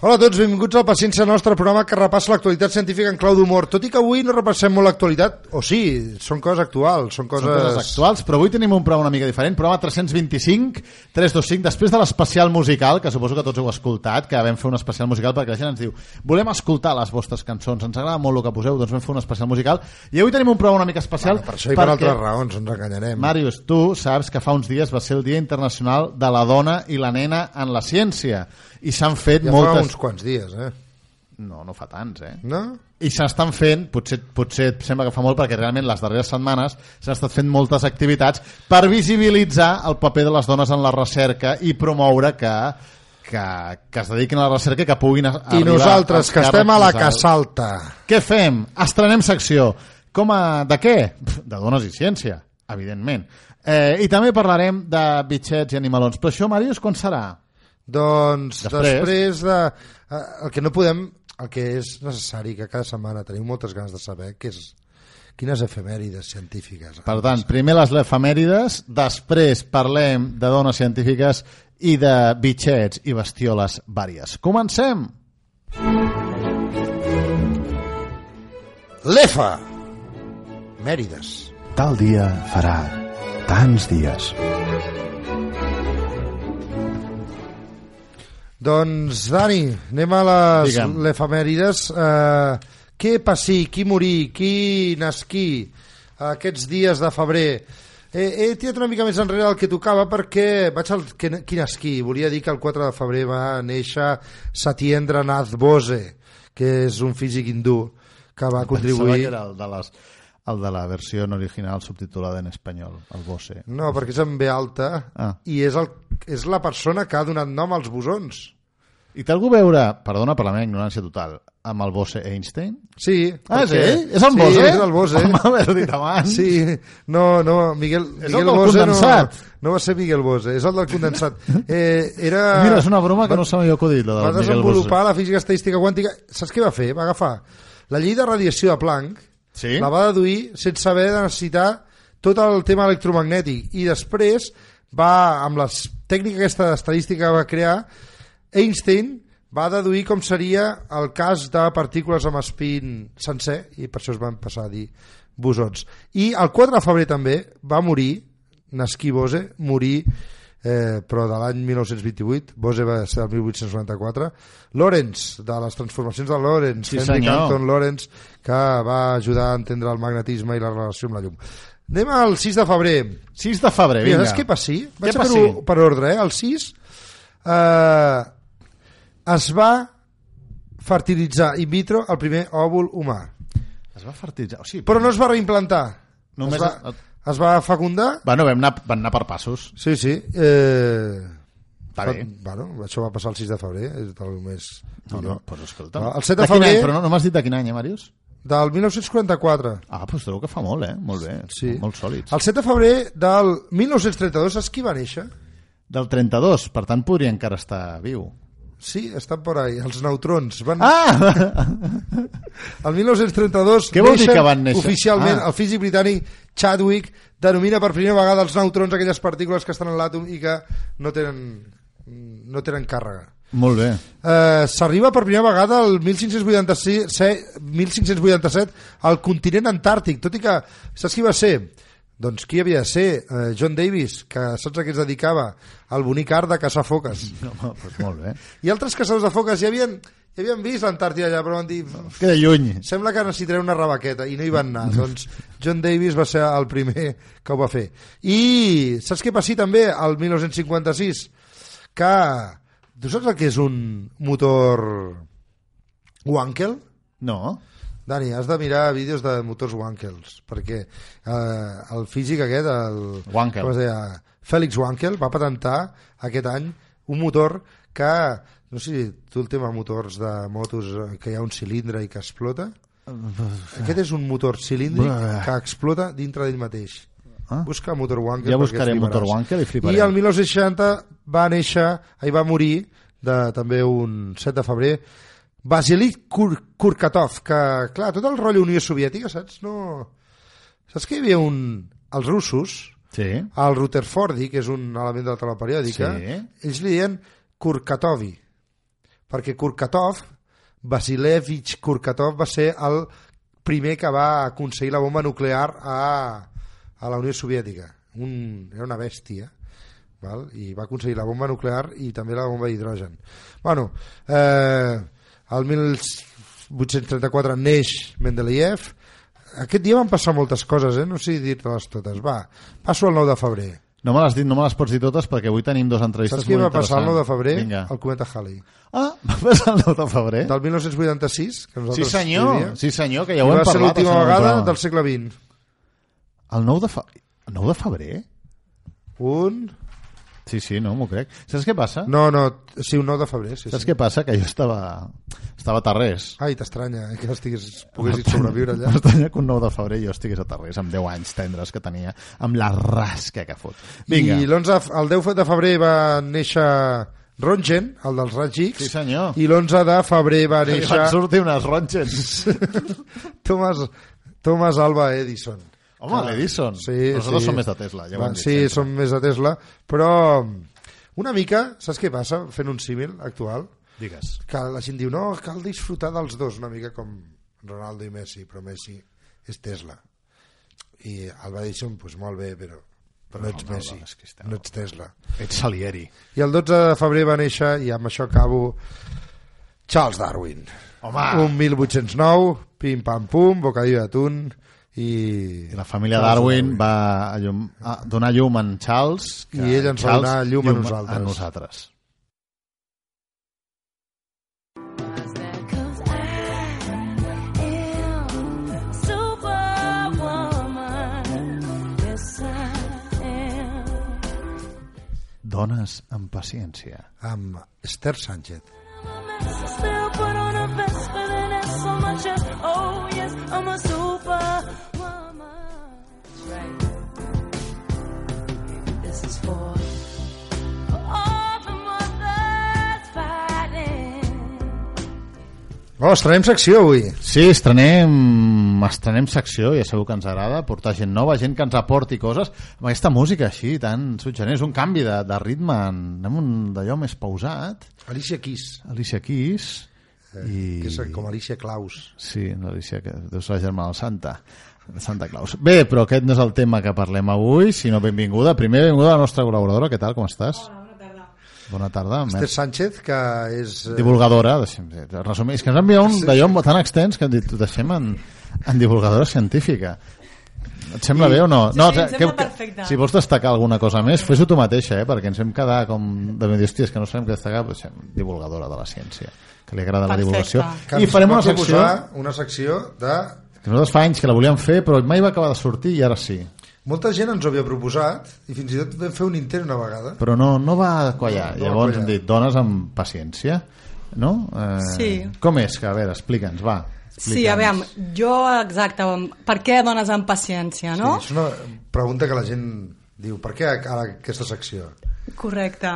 Hola a tots, benvinguts al Paciència Nostra, programa que repassa l'actualitat científica en clau d'humor. Tot i que avui no repassem molt l'actualitat, o sí, són coses actuals, són coses... Són coses actuals, però avui tenim un programa una mica diferent, programa 325, 325, després de l'especial musical, que suposo que tots heu escoltat, que vam fer un especial musical perquè la gent ens diu volem escoltar les vostres cançons, ens agrada molt el que poseu, doncs vam fer un especial musical, i avui tenim un programa una mica especial... Bueno, per això i per altres raons, ens enganyarem. Màrius, tu saps que fa uns dies va ser el Dia Internacional de la Dona i la Nena en la Ciència, i s'han fet ja moltes... fa uns quants dies, eh? No, no fa tants, eh? No? I s'estan fent, potser, potser et sembla que fa molt perquè realment les darreres setmanes s'han estat fent moltes activitats per visibilitzar el paper de les dones en la recerca i promoure que que, que es dediquin a la recerca i que puguin a, I nosaltres, que estem a la Casalta. Què fem? Estrenem secció. Com a... De què? De dones i ciència, evidentment. Eh, I també parlarem de bitxets i animalons. Però això, Màrius, quan serà? Doncs Després. després, de... eh, El que no podem... El que és necessari, que cada setmana tenim moltes ganes de saber, que és quines efemèrides científiques. Per tant, primer les efemèrides, després parlem de dones científiques i de bitxets i bestioles vàries. Comencem! L'EFA! Mèrides. Tal dia farà tants dies. Doncs, Dani, anem a les Digue'm. l'efemèrides. Uh, què passí, qui morí, qui nasquí aquests dies de febrer? He, he tirat una mica més enrere del que tocava perquè vaig al que, qui nasquí. Volia dir que el 4 de febrer va néixer Satyendra Nath Bose, que és un físic hindú que va Pensava contribuir... que era el de, les, el de la versió en original subtitulada en espanyol, el Bose. No, perquè és en B alta Ah. i és, el, és la persona que ha donat nom als bosons. I té algú a veure, perdona per la meva ignorància total, amb el Bose Einstein? Sí. Ah, ell? És el sí, Bose? és el Bose. Home, m'has dit abans. Sí, no, no, Miguel, És el Miguel Bose no, condensat. no va ser Miguel Bose, és el del condensat. Eh, era, Mira, és una broma que no se m'havia acudit, la va del Miguel Bose. desenvolupar la física estadística quàntica. Saps què va fer? Va agafar la llei de radiació de Planck, Sí? la va deduir sense haver de necessitar tot el tema electromagnètic i després va, amb la tècnica aquesta estadística que va crear, Einstein va deduir com seria el cas de partícules amb espín sencer i per això es van passar a dir bosons. I el 4 de febrer també va morir, nasquí Bose, morir eh, però de l'any 1928, Bose va ser el 1894, Lorentz, de les transformacions de Lorentz, Sí, Henry senyor. Canton Lorentz, que va ajudar a entendre el magnetisme i la relació amb la llum. Anem al 6 de febrer. 6 de febrer, Mira, vinga. saps què passi? Què Vaig a passi? fer-ho per ordre, eh? El 6 eh, es va fertilitzar in vitro el primer òvul humà. Es va fertilitzar. O sigui, Però no es va reimplantar. Només es, va, es va fecundar. Bueno, vam anar, van anar per passos. Sí, sí. Eh, Està fa- bé. Bueno, això va passar el 6 de febrer, és del més... No, no, pues escolta. Va, el 7 de quin febrer- Any, però no, no m'has dit de quin any, eh, Màrius? Del 1944. Ah, doncs trobo que fa molt, eh? Molt bé. Sí. Molt sòlids. El 7 de febrer del 1932, saps qui va néixer? Del 32, per tant podria encara estar viu. Sí, estan por ahí, els neutrons. Van... Ah! El 1932 Què vol dir que van néixer? oficialment Ah. el físic britànic Chadwick denomina per primera vegada els neutrons aquelles partícules que estan en l'àtom i que no tenen, no tenen càrrega. Molt bé. Eh, S'arriba per primera vegada al 1586, 1587 al continent antàrtic, tot i que saps qui va ser? Doncs qui havia de ser? Eh, John Davis, que saps a què es dedicava? Al bonic art de caçar foques. No, doncs molt bé. I altres caçadors de foques ja havien, ja havien vist l'Antàrtida allà, però van dir Queda lluny. sembla que necessitaré una rebaqueta i no hi van anar doncs John Davis va ser el primer que ho va fer i saps què passi també el 1956 que tu saps el que és un motor Wankel? No. Dani, has de mirar vídeos de motors Wankels perquè eh, el físic aquest el, Wankel. com es deia, Félix Wankel va patentar aquest any un motor que no sé si tu el tema motors de motos eh, que hi ha un cilindre i que explota aquest és un motor cilíndric Buah. que explota dintre d'ell mateix Ah. busca motor Wankel Ja buscaré motor Wankel i fliparem. i el 1960 va néixer i va morir de, també un 7 de febrer Vasily Kur Kurkatov que clar, tot el rotllo Unió Soviètica saps? No... saps que hi havia un els russos Sí. el Rutherfordi, que és un element de la taula periòdica Sí. ells li deien Kurkatovi perquè Kurkatov, Vasilevich Kurkatov va ser el primer que va aconseguir la bomba nuclear a, a la Unió Soviètica. Un, era una bèstia val? i va aconseguir la bomba nuclear i també la bomba d'hidrogen. Bueno, eh, el 1834 neix Mendeleev. Aquest dia van passar moltes coses, eh? no sé dir-te-les totes. Va, passo al 9 de febrer. No me les dit, no me les pots dir totes perquè avui tenim dos entrevistes Saps què va passar el 9 de febrer? Vinga. El cometa Halley. Ah, va passar el 9 de febrer? Del 1986, que Sí nosaltres senyor, sí senyor, que ja ho hem va ser parlat. l'última vegada del segle XX. El 9 de, fe... el 9 de febrer? Un... Sí, sí, no, m'ho crec. Saps què passa? No, no, sí, un 9 de febrer, sí, Saps sí. què passa? Que jo estava, estava a Tarrés. Ai, t'estranya eh, que estiguis, poguessis sobreviure allà. M'estranya que un 9 de febrer jo estigués a Tarrés amb 10 anys tendres que tenia, amb la rasca que fot. Vinga. I l'11, el 10 de febrer va néixer Rongen, el dels Raigs X, Sí, senyor. i l'11 de febrer va I van néixer sortir unes ronxes. Thomas, Thomas Alva Edison. Home, l'Edison. Sí, Nosaltres sí. som més de Tesla, ja ho Va, hem dit Sí, sempre. som més de Tesla, però una mica, saps què passa fent un símil actual? Digues. Que la gent diu, no, cal disfrutar dels dos, una mica com Ronaldo i Messi, però Messi és Tesla. I Alba Edison, doncs molt bé, però, però no ets Ronaldo Messi, Cristiano. no ets Tesla. Ets Salieri. I el 12 de febrer va néixer, i amb això acabo, Charles Darwin. Home! Un 1809, pim pam pum, bocadillo d'atún, i... I la família Charles Darwin va a llum, a donar llum en Charles que I ell ens va Charles donar llum a nosaltres. A nosaltres. Yes. Dones amb paciència. amb Esther Sánchez. Still put on a vest, but then that's so much as, oh yes, I'm a superwoman. Oh, estrenem secció avui. Sí, estrenem, estrenem secció, ja sabeu que ens agrada, portar gent nova, gent que ens aporti coses, amb aquesta música així, tan suggerent, és un canvi de, de ritme, anem un d'allò més pausat, Alicia Keys, Alicia Keys, i... que és com Alicia Claus. Sí, l'Alicia, que deu ser la germana del Santa, Santa Claus. Bé, però aquest no és el tema que parlem avui, sinó benvinguda. Primer, benvinguda a la nostra col·laboradora, què tal, com estàs? Tarda. Bona tarda. Esther Sánchez, que és... eh, divulgadora, deixem, resumir, és que ens han enviat un d'allò tan extens que hem dit, deixem en, en divulgadora científica. Et sembla bé o no? no sí, que- que- perfecte. Si vols destacar alguna cosa més, fes-ho tu mateixa, eh? perquè ens hem quedat com de dir, hòstia, que no sabem què destacar, doncs deixem, divulgadora de la ciència, que li agrada la Perfecte. divulgació. que I farem una secció una secció de... que nosaltres fa anys que la volíem fer, però mai va acabar de sortir i ara sí. Molta gent ens ho havia proposat i fins i tot vam fer un intent una vegada. Però no, no va quallar. No va Llavors hem dit, dones amb paciència, no? Eh, Sí. Com és? Que, a veure, explica'ns, va. Sí, a veure, jo, exacte, per què dones amb paciència, no? Sí, és una pregunta que la gent diu, per què ara aquesta secció? Correcte.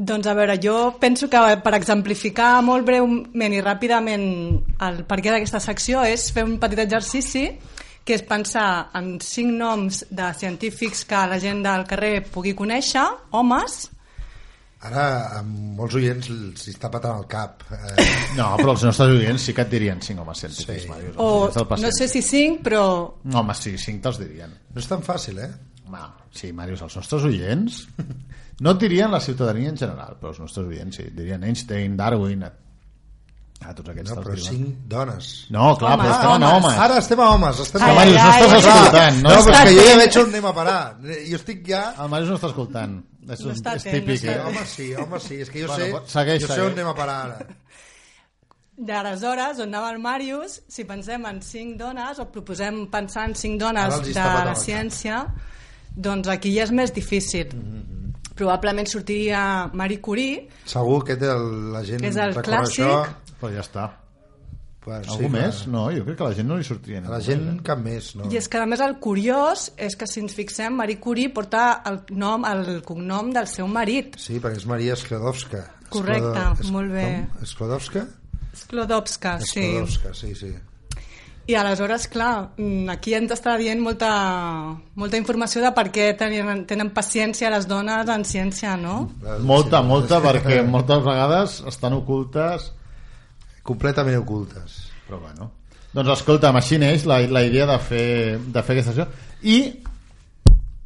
Doncs a veure, jo penso que per exemplificar molt breument i ràpidament el per què d'aquesta secció és fer un petit exercici que és pensar en cinc noms de científics que la gent del carrer pugui conèixer, homes, Ara, amb molts oients els està patant el cap. Eh, No, però els nostres oients sí que et dirien cinc homes científics, Sí. Màrius. o no sé si cinc, però No, home, sí, cinc te'ls dirien. no és tan fàcil, eh? Home, sí, Màrius, els nostres oients no et dirien la ciutadania en general, però els nostres oients sí, et dirien Einstein, Darwin, a tots aquests No, però diuen. cinc dones. No, clar, Homes, però estem en homes. homes. Ara estem a homes. Estem Que a Ai, Màrius, no ai, estàs ai. escoltant. No, No, però és que jo ja veig on anem a parar. Jo estic ja... El Màrius no està escoltant. És, No un, està és típic, no eh? Home, sí, home, sí. És que jo Bueno, sé, segueix, jo sé segueix. on anem a parar ara. D'aleshores, on anava el Màrius, si pensem en cinc dones, o proposem pensar en cinc dones de la ciència, doncs aquí ja és més difícil. Probablement sortiria Marie Curie, Segur que té el, la gent És el clàssic. això. Però ja està. Pues, Algú més? No, jo crec que a la gent no li sortia A la gent eh? cap més, no? i és que a més el curiós és que si ens fixem, Marie Curie porta el, nom, el cognom del seu marit, Sí, perquè és Maria Sklodowska. Correcte, Sklodo- molt bé. com? Sklodowska? Sklodowska, sí. Sklodowska, sí, sí. I aleshores, clar, mm, aquí ens està dient molta, molta informació de per què tenen, tenen paciència les dones en ciència, no? Molta, molta, perquè moltes vegades estan ocultes Completament ocultes. Però bueno. Doncs escolta'm, així neix la, la idea de fer, de fer aquesta acció. I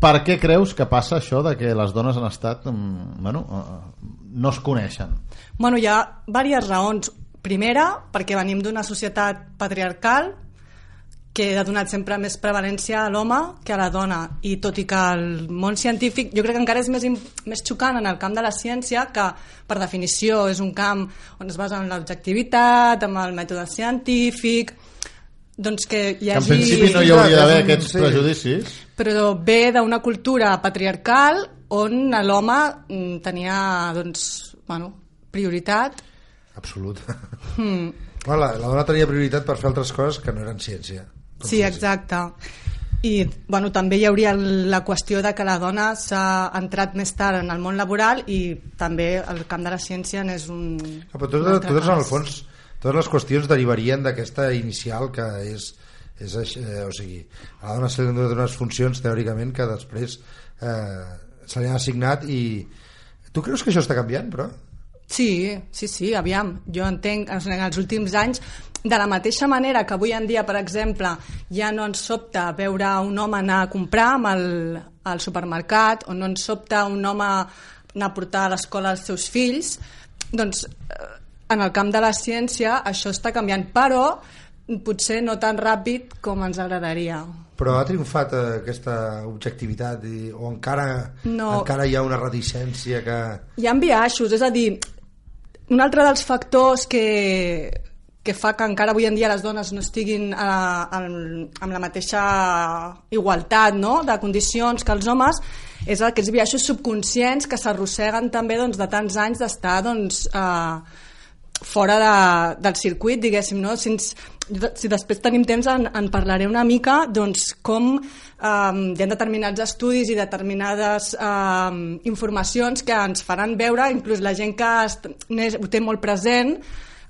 per què creus que passa això de que les dones han estat... mm, Bueno, eh, no es coneixen? Bueno, hi ha diverses raons. Primera, perquè venim d'una societat patriarcal que ha donat sempre més prevalència a l'home que a la dona i tot i que el món científic jo crec que encara és més, més xocant en el camp de la ciència que per definició és un camp on es basa en l'objectivitat, amb el mètode científic doncs que hi Que en hagi... principi no hi hauria d'haver aquests sí. prejudicis. però ve d'una cultura patriarcal on l'home mm, tenia doncs, bueno, prioritat Absolut. Hmm. Bueno, la, la dona tenia prioritat per fer altres coses que no eren ciència. Sí, exacte. I bueno, també hi hauria la qüestió de que la dona s'ha entrat més tard en el món laboral i també el camp de la ciència n'és un... Ah, però un totes, altre totes en el fons totes les qüestions derivarien d'aquesta inicial que és, és eh, o sigui, a la dona se li unes funcions teòricament que després eh, se li han assignat i tu creus que això està canviant però? Sí, sí, sí, aviam. Jo entenc en els últims anys, de la mateixa manera que avui en dia, per exemple, ja no ens sobta veure un home anar a comprar amb el, al supermercat o no ens sobta un home anar a portar a l'escola els seus fills, doncs eh, en el camp de la ciència això està canviant, però potser no tan ràpid com ens agradaria. però ha triomfat eh, aquesta objectivitat i, o encara, No. encara hi ha una reticència que... Hi ha biaixos, és a dir, un altre dels factors que, que fa que encara avui en dia les dones no estiguin a, a, amb la mateixa igualtat no? de condicions que els homes és aquests biaixos subconscients que s'arrosseguen també doncs, de tants anys d'estar doncs, eh, fora de, del circuit, diguéssim, no? Si, ens, si després tenim temps en, en parlaré una mica doncs, com eh, hi ha determinats estudis i determinades eh, informacions que ens faran veure, inclús la gent que n'és- ho té molt present,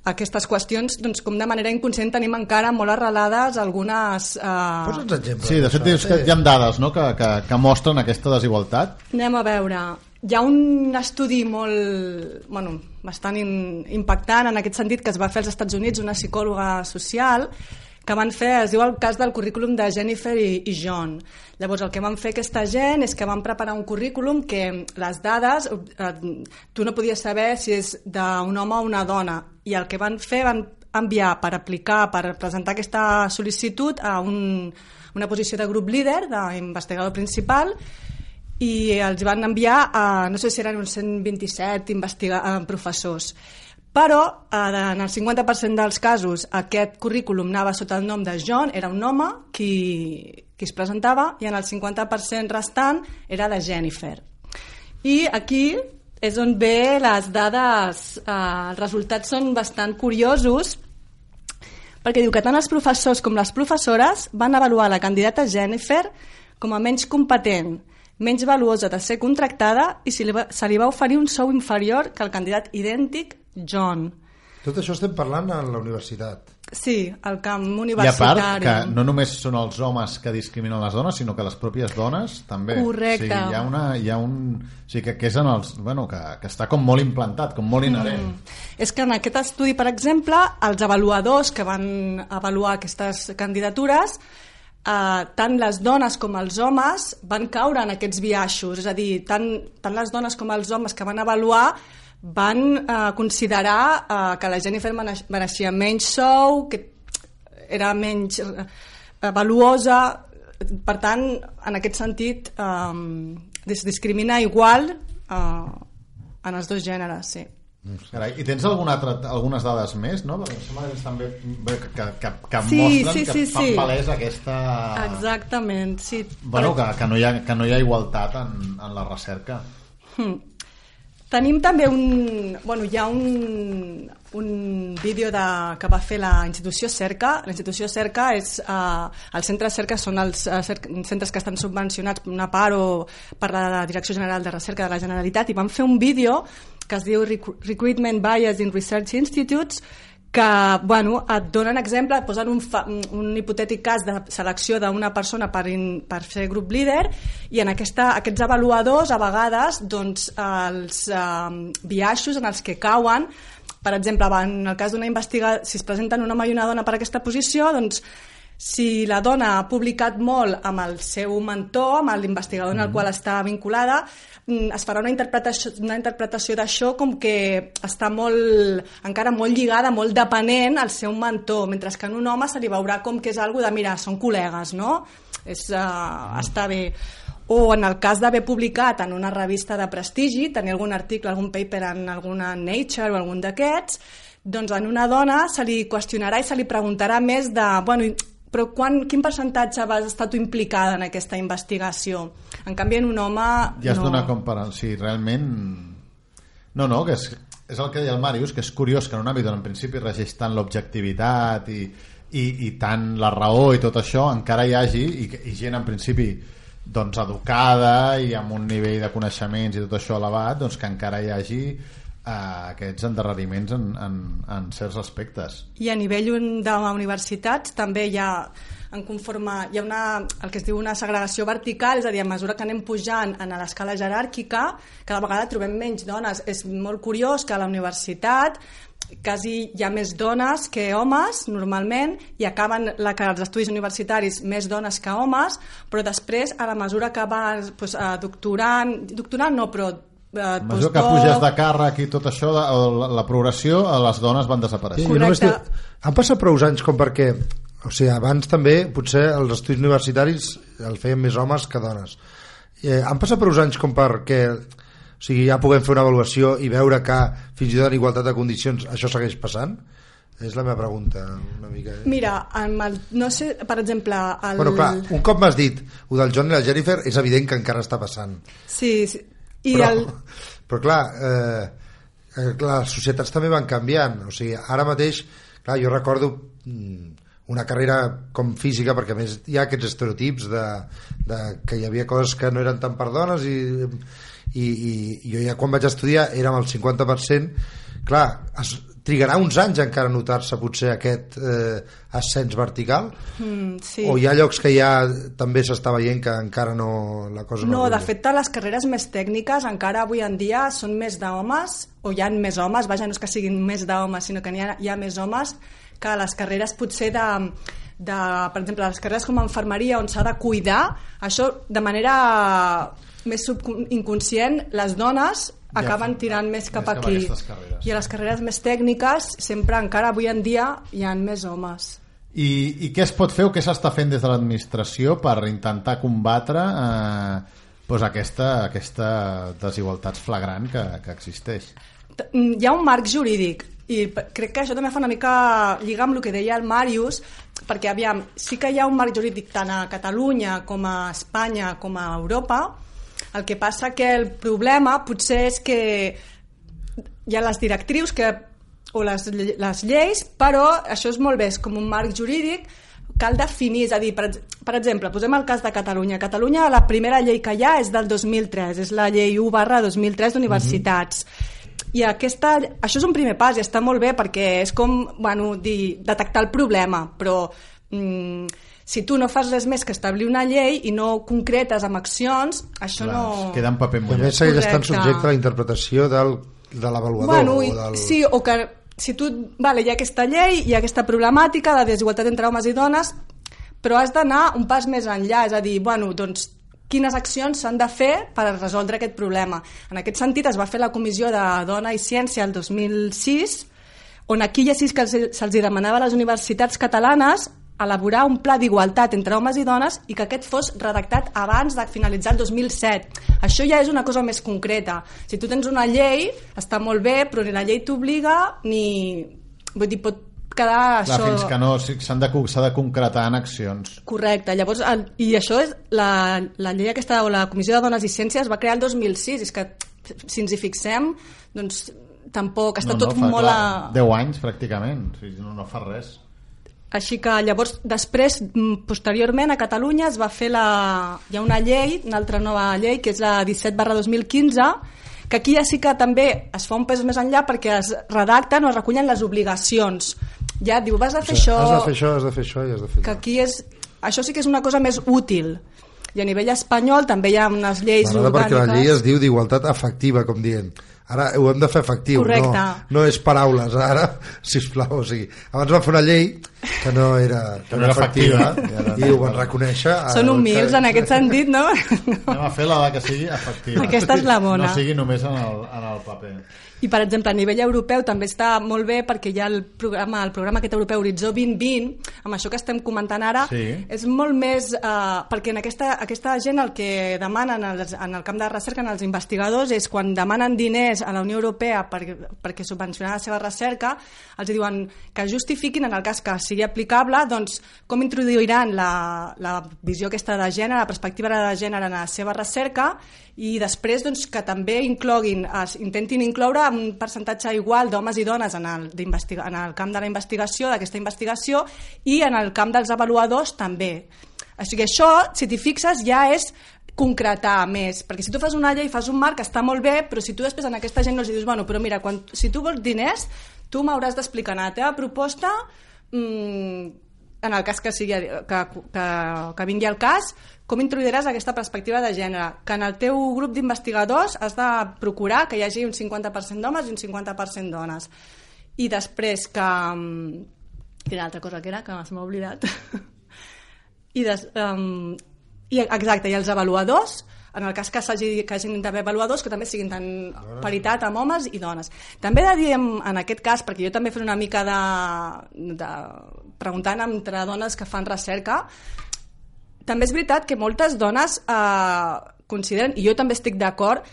aquestes qüestions, doncs, com de manera inconscient tenim encara molt arrelades algunes... Eh... Posa'ns exemples. Sí, de fet dius que hi ha dades no? que, que, que mostren aquesta desigualtat. Anem a veure. Hi ha un estudi molt, bueno, bastant in, impactant en aquest sentit que es va fer als Estats Units, una psicòloga social, que van fer, es diu el cas del currículum de Jennifer i, i John. Llavors, el que van fer aquesta gent és que van preparar un currículum que les dades, eh, tu no podies saber si és d'un home o una dona, i el que van fer van enviar per aplicar, per presentar aquesta sol·licitud a un, una posició de grup líder, d'investigador principal, i els van enviar a, no sé si eren uns 127 investiga eh, professors però en el 50% dels casos aquest currículum anava sota el nom de John, era un home qui, qui es presentava i en el 50% restant era de Jennifer. I aquí és on ve les dades eh, els resultats són bastant curiosos perquè diu que tant els professors com les professores van avaluar la candidata Jennifer com a menys competent, menys valuosa de ser contractada i se li va, se li va oferir un sou inferior que el candidat idèntic John. Tot això estem parlant a la universitat. Sí, el camp I a universitari. part que no només són els homes que discriminen les dones, sinó que les pròpies dones també. Correcte. O sigui, hi ha, una, hi ha un... O sigui, que, que és en els... Bueno, que, que està com molt implantat, com molt inherent. Mm. És que en aquest estudi, per exemple, els avaluadors que van avaluar aquestes candidatures, eh, tant les dones com els homes van caure en aquests biaixos, és a dir, tant, tant les dones com els homes que van avaluar van eh, considerar eh, que la Jennifer mereix- mereixia menys sou, que era menys eh, valuosa, per tant, en aquest sentit, eh, es discrimina igual eh, en els dos gèneres, sí. Carai, I tens alguna altra, algunes dades més, no? Perquè em sembla que també bé, que, que, que, que Sí, mostren sí, que sí, fan sí. palès aquesta... Exactament, sí. Bueno, que, que, no hi ha, que no hi ha igualtat en, en la recerca. Tenim també un... Bueno, hi ha un, un vídeo de, que va fer la institució Cerca. La institució Cerca és... Eh, els centres Cerca són els eh, centres que estan subvencionats per una part o per la Direcció General de Recerca de la Generalitat i van fer un vídeo que es diu Recru- Recruitment Bias in Research Institutes que bueno, et donen exemple, posen un, fa, un hipotètic cas de selecció d'una persona per, in, per ser grup líder i en aquesta, aquests avaluadors a vegades doncs, els eh, biaixos en els que cauen per exemple, en el cas d'una investigació, si es presenten un home i una dona per aquesta posició, doncs si la dona ha publicat molt amb el seu mentor, amb l'investigador en el qual està vinculada, mm, es farà una interpretació, una interpretació d'això com que està molt, encara molt lligada, molt depenent al seu mentor, mentre que en un home se li veurà com que és algo de, mira, són col·legues, no? És, uh, està bé. O en el cas d'haver publicat en una revista de prestigi, tenir algun article, algun paper en alguna Nature o algun d'aquests, doncs en una dona se li qüestionarà i se li preguntarà més de, bueno, però quan, quin percentatge vas estar tu implicada en aquesta investigació? En canvi, en un home... Ja es no. dona com per... Si realment... No, no, que és, és el que deia el Màrius, que és curiós que en un àmbit on en principi regeix tant l'objectivitat i, i, i tant la raó i tot això, encara hi hagi, i, i gent en principi doncs educada i amb un nivell de coneixements i tot això elevat, doncs que encara hi hagi eh, aquests endarreriments en, en, en certs aspectes. I a nivell un- d'universitats també hi ha en conforme, hi ha una, el que es diu una segregació vertical, és a dir, a mesura que anem pujant en l'escala jeràrquica, cada vegada trobem menys dones. És molt curiós que a la universitat quasi hi ha més dones que homes, normalment, i acaben la, que als estudis universitaris més dones que homes, però després, a la mesura que vas eh, doctorant, doctorant no, però A mesura que puges de càrrec i tot això, la, la, la progressió, eh, les dones van Sí, jo només Correcte. dic, han passat prou anys com perquè o sigui, abans també potser els estudis universitaris el feien més homes que dones eh, han passat prou anys com perquè o sigui, ja puguem fer una avaluació i veure que fins i tot en igualtat de condicions això segueix passant és la meva pregunta una mica eh? Mira, amb el, no sé, per exemple... El... bueno, clar, un cop m'has dit ho del John i la Jennifer és evident que encara està passant Sí, sí. I però, el... però clar, eh, eh, clar, les societats també van canviant. O sigui, ara mateix, clar, jo recordo mm, una carrera com física perquè a més hi ha aquests estereotips de, de que hi havia coses que no eren tan per dones i, i, i jo ja quan vaig estudiar érem el 50% clar, es, trigarà uns anys encara a notar-se potser aquest eh, ascens vertical Mm, sí. o hi ha llocs que ja també s'està veient que encara no la cosa no, No, de fet, les carreres més tècniques encara avui en dia són més d'homes, o hi ha més homes, vaja, no és que siguin més d'homes, sinó que n'hi ha, hi ha més homes que les carreres potser de, de, per exemple, les carreres com a infermeria on s'ha de cuidar, això de manera més inconscient, les dones acaben tirant més cap més cap aquí. carreres. I a les carreres més tècniques, sempre encara avui en dia hi ha més homes. I, I què es pot fer o què s'està fent des de l'administració per intentar combatre eh, doncs aquesta, aquesta desigualtat flagrant que, que existeix? Mm, hi ha un marc jurídic i crec que això també fa una mica lligar amb el que deia el Màrius perquè aviam, sí que hi ha un marc jurídic tant a Catalunya com a Espanya com a Europa el que passa que el problema potser és que hi ha les directrius que, o les, les lleis, però això és molt bé, és com un marc jurídic, cal definir, és a dir, per, per exemple, posem el cas de Catalunya. Catalunya la primera llei que hi ha és del 2003, és la llei 1 barra 2003 d'universitats. I aquesta, això és un primer pas i està molt bé perquè és com bueno, dir, detectar el problema, però mm, si tu no fas res més que establir una llei i no concretes amb accions, això Clar, no... queda en paper També mullat. segueix estant subjecte a la interpretació del, de l'avaluador Bueno, o i, del... sí, o que si tu, vale, hi ha aquesta llei, hi ha aquesta problemàtica de desigualtat entre homes i dones, però has d'anar un pas més enllà, és a dir, bueno, doncs, quines accions s'han de fer per resoldre aquest problema. En aquest sentit es va fer la Comissió de Dona i Ciència el 2006, on aquí ja sí que se'ls demanava a les universitats catalanes elaborar un pla d'igualtat entre homes i dones i que aquest fos redactat abans de finalitzar el 2007. Això ja és una cosa més concreta. Si tu tens una llei, està molt bé, però ni la llei t'obliga ni... Vull dir, pot quedar Clar, això... fins que no sí, s'han de, s'ha de concretar en accions. Correcte, llavors, el, i això és la, la llei aquesta, o la Comissió de Dones i Ciència es va crear el 2006, és que si ens hi fixem, doncs tampoc, està no, tot no, fa, molt clar, a... 10 anys pràcticament, no, no fa res. Així que llavors, després, mm, posteriorment, a Catalunya es va fer la... hi ha una llei, una altra nova llei, que és la 17 barra 2015, que aquí ja sí que també es fa un pes més enllà perquè es redacten o es recullen les obligacions. Ja et diu, vas a fer això... Has de fer això, has de fer això i has de fer que allò. aquí és... Això sí que és una cosa més útil. I a nivell espanyol també hi ha unes lleis M'agrada perquè la llei es diu d'igualtat efectiva, com dient. Ara ho hem de fer efectiu, Correcte. no, no és paraules, ara, sisplau, o sigui, abans van fer una llei que no era, que no era efectiva, efectiva, i ara- i ho van reconèixer. Són humils que- en aquest sentit, no? Anem a fer la que sigui efectiva. Aquesta és la bona. No sigui només en el, en el paper. I, per exemple, a nivell europeu també està molt bé perquè hi ha el programa, el programa aquest europeu Horitzó 2020, amb això que estem comentant ara, Sí. és molt més... Eh, perquè en aquesta, aquesta gent el que demanen els, en el camp de recerca, en els investigadors, és quan demanen diners a la Unió Europea per, perquè subvencionar la seva recerca, els diuen que justifiquin, en el cas que sigui aplicable, doncs, com introduiran la, la visió aquesta de gènere, la perspectiva de gènere en la seva recerca, i després doncs, que també incloguin, es, intentin incloure un percentatge igual d'homes i dones en el, en el camp de la investigació, d'aquesta investigació, i en el camp dels avaluadors també. O sigui, això, si t'hi fixes, ja és concretar més, perquè si tu fas una llei, fas un marc, està molt bé, però si tu després a aquesta gent no els dius, bueno, però mira, quan, si tu vols diners, tu m'hauràs d'explicar en la teva proposta mmm, en el cas que, sigui, que, que, que vingui al cas, com introduiràs aquesta perspectiva de gènere? Que en el teu grup d'investigadors has de procurar que hi hagi un 50% d'homes i un 50% dones. I després que... mm, Quina altra cosa que era, que se m'ha oblidat. I, des, um, i exacte, i els avaluadors, en el cas que, s'hagi, que hagin d'haver avaluadors, que també siguin tant paritat amb homes i dones. També he de dir en, en aquest cas, perquè jo també faré una mica de, de preguntant entre dones que fan recerca, també és veritat que moltes dones eh, consideren, i jo també estic d'acord,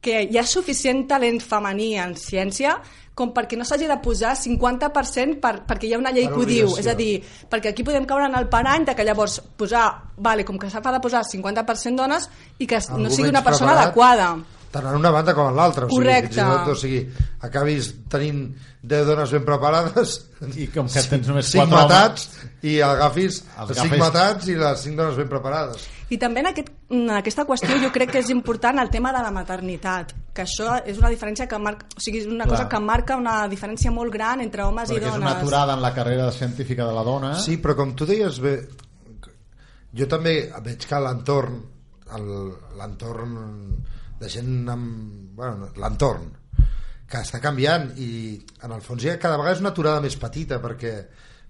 que hi ha suficient talent femení en ciència com perquè no s'hagi de posar 50% per, perquè hi ha una llei Per que ho diu. És a dir, perquè aquí podem caure en el parany de que llavors posar, vale, com que s'ha de posar 50% dones i que Algú no sigui una persona preparat, adequada. Tant en una banda com en l'altra o sigui, Correcte. fins i tot, o sigui, acabis tenint 10 dones ben preparades I com que tens només 5 quatre matats i agafis Els els 5 agafis- matats i les 5 dones ben preparades I també en, aquest, en aquesta qüestió jo crec que és important el tema de la maternitat, que això és una diferència que marca, o sigui, és una Clar. cosa que marca una diferència molt gran entre homes i Perquè és dones. una aturada en la carrera científica de la dona. Sí, però com tu deies bé, jo també veig que l'entorn l'entorn de gent amb... Bueno, l'entorn que està canviant i en el fons ja cada vegada és una aturada més petita perquè,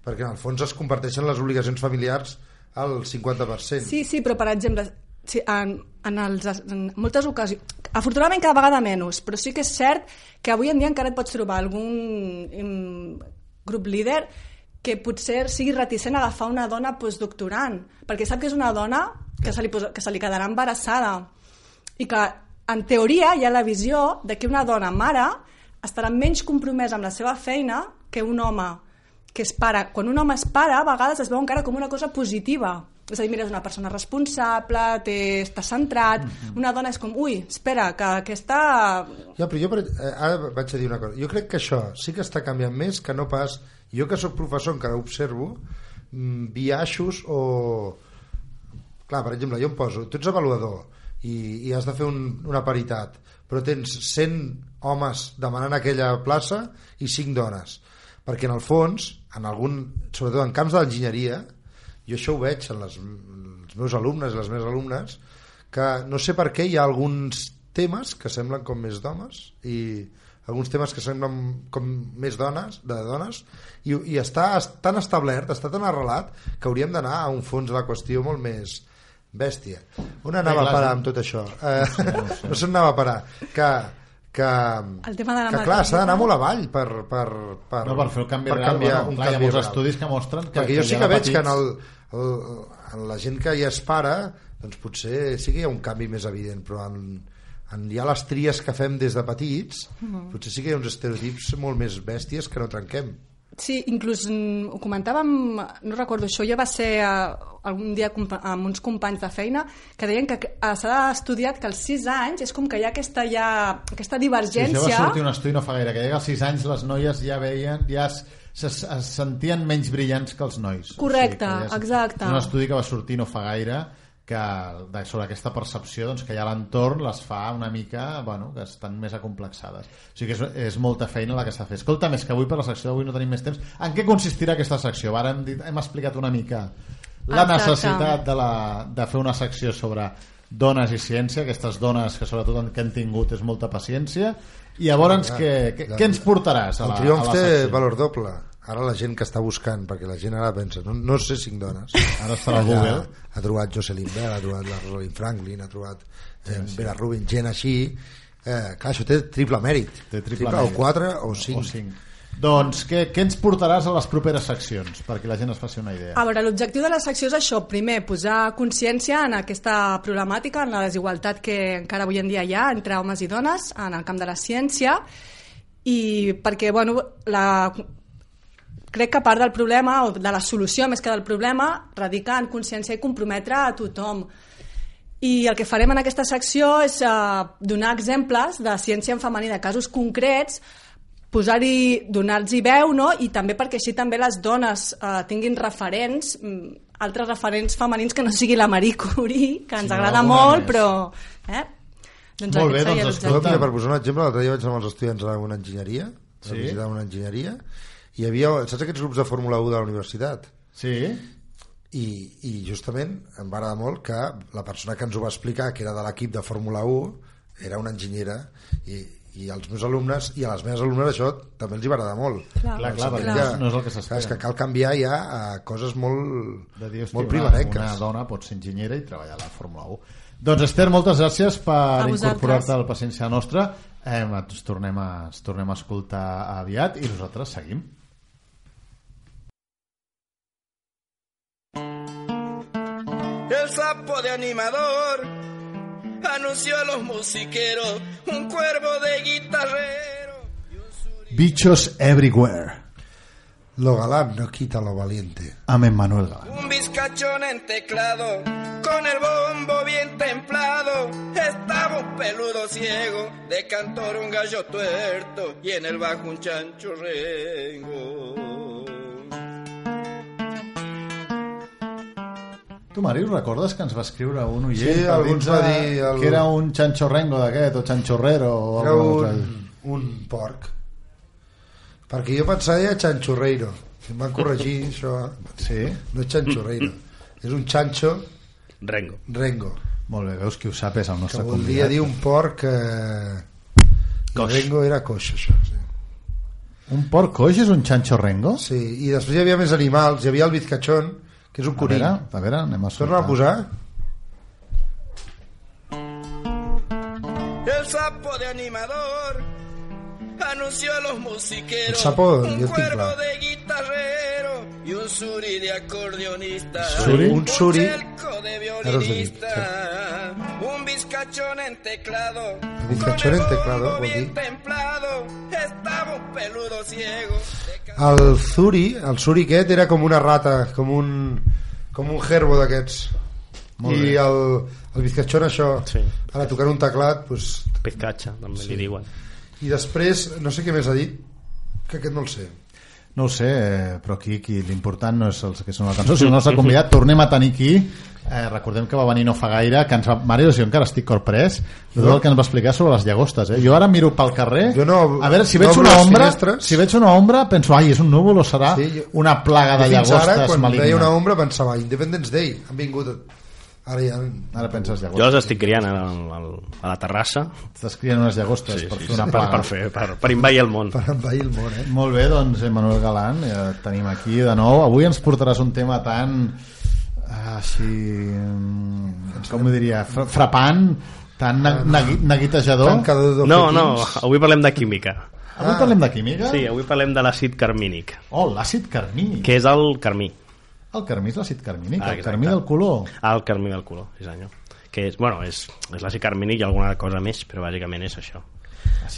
perquè en el fons es comparteixen les obligacions familiars al 50%. Sí, sí, però per exemple, sí, en, en, els, en moltes ocasions, afortunadament cada vegada menys, però sí que és cert que avui en dia encara et pots trobar algun im, grup líder que potser sigui reticent a agafar una dona postdoctorant, perquè sap que és una dona que se li, posa, que se li quedarà embarassada i que en teoria hi ha la visió de que una dona mare estarà menys compromesa amb la seva feina que un home que es pare. Quan un home es pare, a vegades es veu encara com una cosa positiva. És a dir, mira, és una persona responsable, té, està centrat... Una dona és com, ui, espera, que aquesta... Ja, però jo per, ara vaig a dir una cosa. Jo crec que això sí que està canviant més que no pas... Jo que sóc professor encara observo mm, biaixos o... Clar, per exemple, jo em poso... Tu ets avaluador i, i has de fer un, una paritat, però tens 100 homes demanant aquella plaça i 5 dones. Perquè en el fons, en algun, sobretot en camps de l'enginyeria, jo això ho veig en les, els meus alumnes i les meves alumnes, que no sé per què hi ha alguns temes que semblen com més d'homes i alguns temes que semblen com més dones, de dones i, i està tan establert, està tan arrelat que hauríem d'anar a un fons de la qüestió molt més bèstia. On anava clar, a parar sí. amb tot això? Eh, no sé on anava a parar. Que, que, El tema de la que clar, s'ha d'anar molt avall per, per, per, no, per fer el canvi per real. canviar bueno, un clar, hi ha canvi molts real. estudis que mostren que, Perquè jo sí que veig que en, petits- el, el, en la gent que ja es para doncs potser sí que hi ha un canvi més evident però en, en ja les tries que fem des de petits potser sí que hi ha uns estereotips molt més bèsties que no trenquem Sí, inclús ho comentàvem, no recordo, això ja va ser eh, algun dia amb uns companys de feina que deien que eh, s'ha estudiat que als 6 anys és com que hi ha aquesta, ja, aquesta Sí, divergència... això va sortir un estudi no fa gaire, que deia que als 6 anys les noies ja veien, ja es, se, es sentien menys brillants que els nois. Correcte, que ja és- exacte. És un estudi que va sortir no fa gaire que de, sobre aquesta percepció doncs, que hi ha a l'entorn les fa una mica, bueno, que estan més acomplexades. O sigui que és, és molta feina la que s'ha fet. Escolta, més que avui per la secció d'avui no tenim més temps. En què consistirà aquesta secció? Ara hem, dit, hem explicat una mica la Exacte. necessitat de, la, de fer una secció sobre dones i ciència, aquestes dones que sobretot han, que han tingut és molta paciència i llavors què, què, què ens portaràs a El la, triomf a la té secció? valor doble. Ara la gent que està buscant, perquè la gent ara pensa, no, no sé cinc dones. Ara està Ja Google. Ha trobat Jocelyn Bell, ha trobat la Rosalind Franklin, ha trobat eh, Vera Rubin, gent així. Eh, clar, això té triple mèrit. Té triple o mèrit. quatre o cinc. o cinc. Doncs què, què ens portaràs a les properes seccions perquè la gent es faci una idea? A veure, l'objectiu de la secció és això, primer, posar consciència en aquesta problemàtica, en la desigualtat que encara avui en dia hi ha entre homes i dones en el camp de la ciència, i perquè, bueno, la, crec que part del problema, o de la solució més que del problema, radica en consciència i comprometre a tothom. I el que farem en aquesta secció és uh, donar exemples de ciència en femení, de casos concrets, posar-hi, donar-los veu, no? i també perquè així també les dones uh, tinguin referents, mm, altres referents femenins que no sigui la Marie Curie, que ens Sí, agrada alguna molt, més. però... Eh? Doncs Molt bé, doncs mira, per posar un exemple, l'altre dia vaig anar amb els estudiants a una enginyeria, sí. a visitar una enginyeria, hi havia, saps aquests grups de Fórmula 1 de la universitat? Sí? I, i justament em va agradar molt que la persona que ens ho va explicar, que era de l'equip de Fórmula 1, era una enginyera i, i als meus alumnes i a les meves alumnes això també els hi va agradar molt. Clar. Clar, clar, Clar. no és- no és el que s'espera. clar, és que cal canviar ja a coses molt, de dir, hosti, molt una, primerenques. una dona pot ser enginyera i treballar a la Fórmula 1. Doncs Esther, moltes gràcies per incorporar-te al Paciència Nostra. Eh, ens, tornem a, ens tornem a escoltar aviat i nosaltres seguim. El sapo de animador anunció a los musiqueros un cuervo de guitarrero. Bichos Everywhere, Lo galán no quita lo valiente. amb Emmanuel Galán. Un bizcachón en teclado, con el bombo bien templado. Estaba un peludo ciego, de cantor un gallo tuerto y en el bajo un chancho rengo. Tu, Mari, recordes que ens va escriure un oient Sí, per algú ens va dir el- que era un chanchorrengo d'aquest, o chanchorrero, o Era alguna cosa així? un, un porc. Perquè jo pensava que era chanchorreiro. Em van corregir això. Sí? No és chanchorreiro. és un chancho Rengo. rengo. Molt bé, veus qui ho sap és el Que nostre voldria convidat. dir un porc que... Coix. Rengo era coix, això. Sí. Un porc coix és un chanchorrengo? sí. I després hi havia més animals. Hi havia el bizcachón, que és un A conill. veure, a veure, anem a Torna a posar. El sapo de animador anunció a los musiqueros El sapo y un cuervo de guitarrero y un suri de acordeonista. ¿Suri? Un suri. de violinista. Un bizcachón en teclado. bizcachón con en teclado, bien dir. templado. El Zuri, el Zuri aquest era com una rata, com un, com un gerbo d'aquests. Molt I el, el bizcachón això, Sí. ara tocant un teclat, pues, Pizcacha, també li diuen. i després, no sé què més ha dit, que aquest no el sé. No ho sé, eh, però aquí, aquí l'important no és els que són la cançó, sinó el nostre convidat. Tornem a tenir aquí. Eh, recordem que va venir no fa gaire, que ens va... Mario, jo encara estic corprès de tot el que ens va explicar sobre les llagostes. Eh? Jo ara miro pel carrer, Jo no- a veure, si no veig obro una ombra, finestres. si veig una ombra, penso, ai, és un núvol o serà Sí, jo- una plaga de Jo fins llagostes ara, quan maligna. veia una ombra, pensava, Independence Day, han vingut... Ara ja... Ara penses Jo llagostes. les estic criant a, a, a la terrassa Estàs criant unes llagostes sí, per sí, fer una per, plaga. per, fer, per, per invair el món. Per envair el món, eh? Molt bé, doncs Manuel Galán, ja et tenim aquí de nou. Avui ens portaràs un tema tan ah, així mm, com ho diria, fra- frapant tan negui neguitejador No, no, avui parlem de química. avui parlem de química Sí, avui parlem de l'àcid carmínic, oh, l'àcid carmínic que és el carmí. El carmí és l'àcid carmínic, Ah, el carmí del color El carmí del color, sí senyor. Que és, bueno, és, és l'àcid carmínic i alguna cosa més, però bàsicament és això.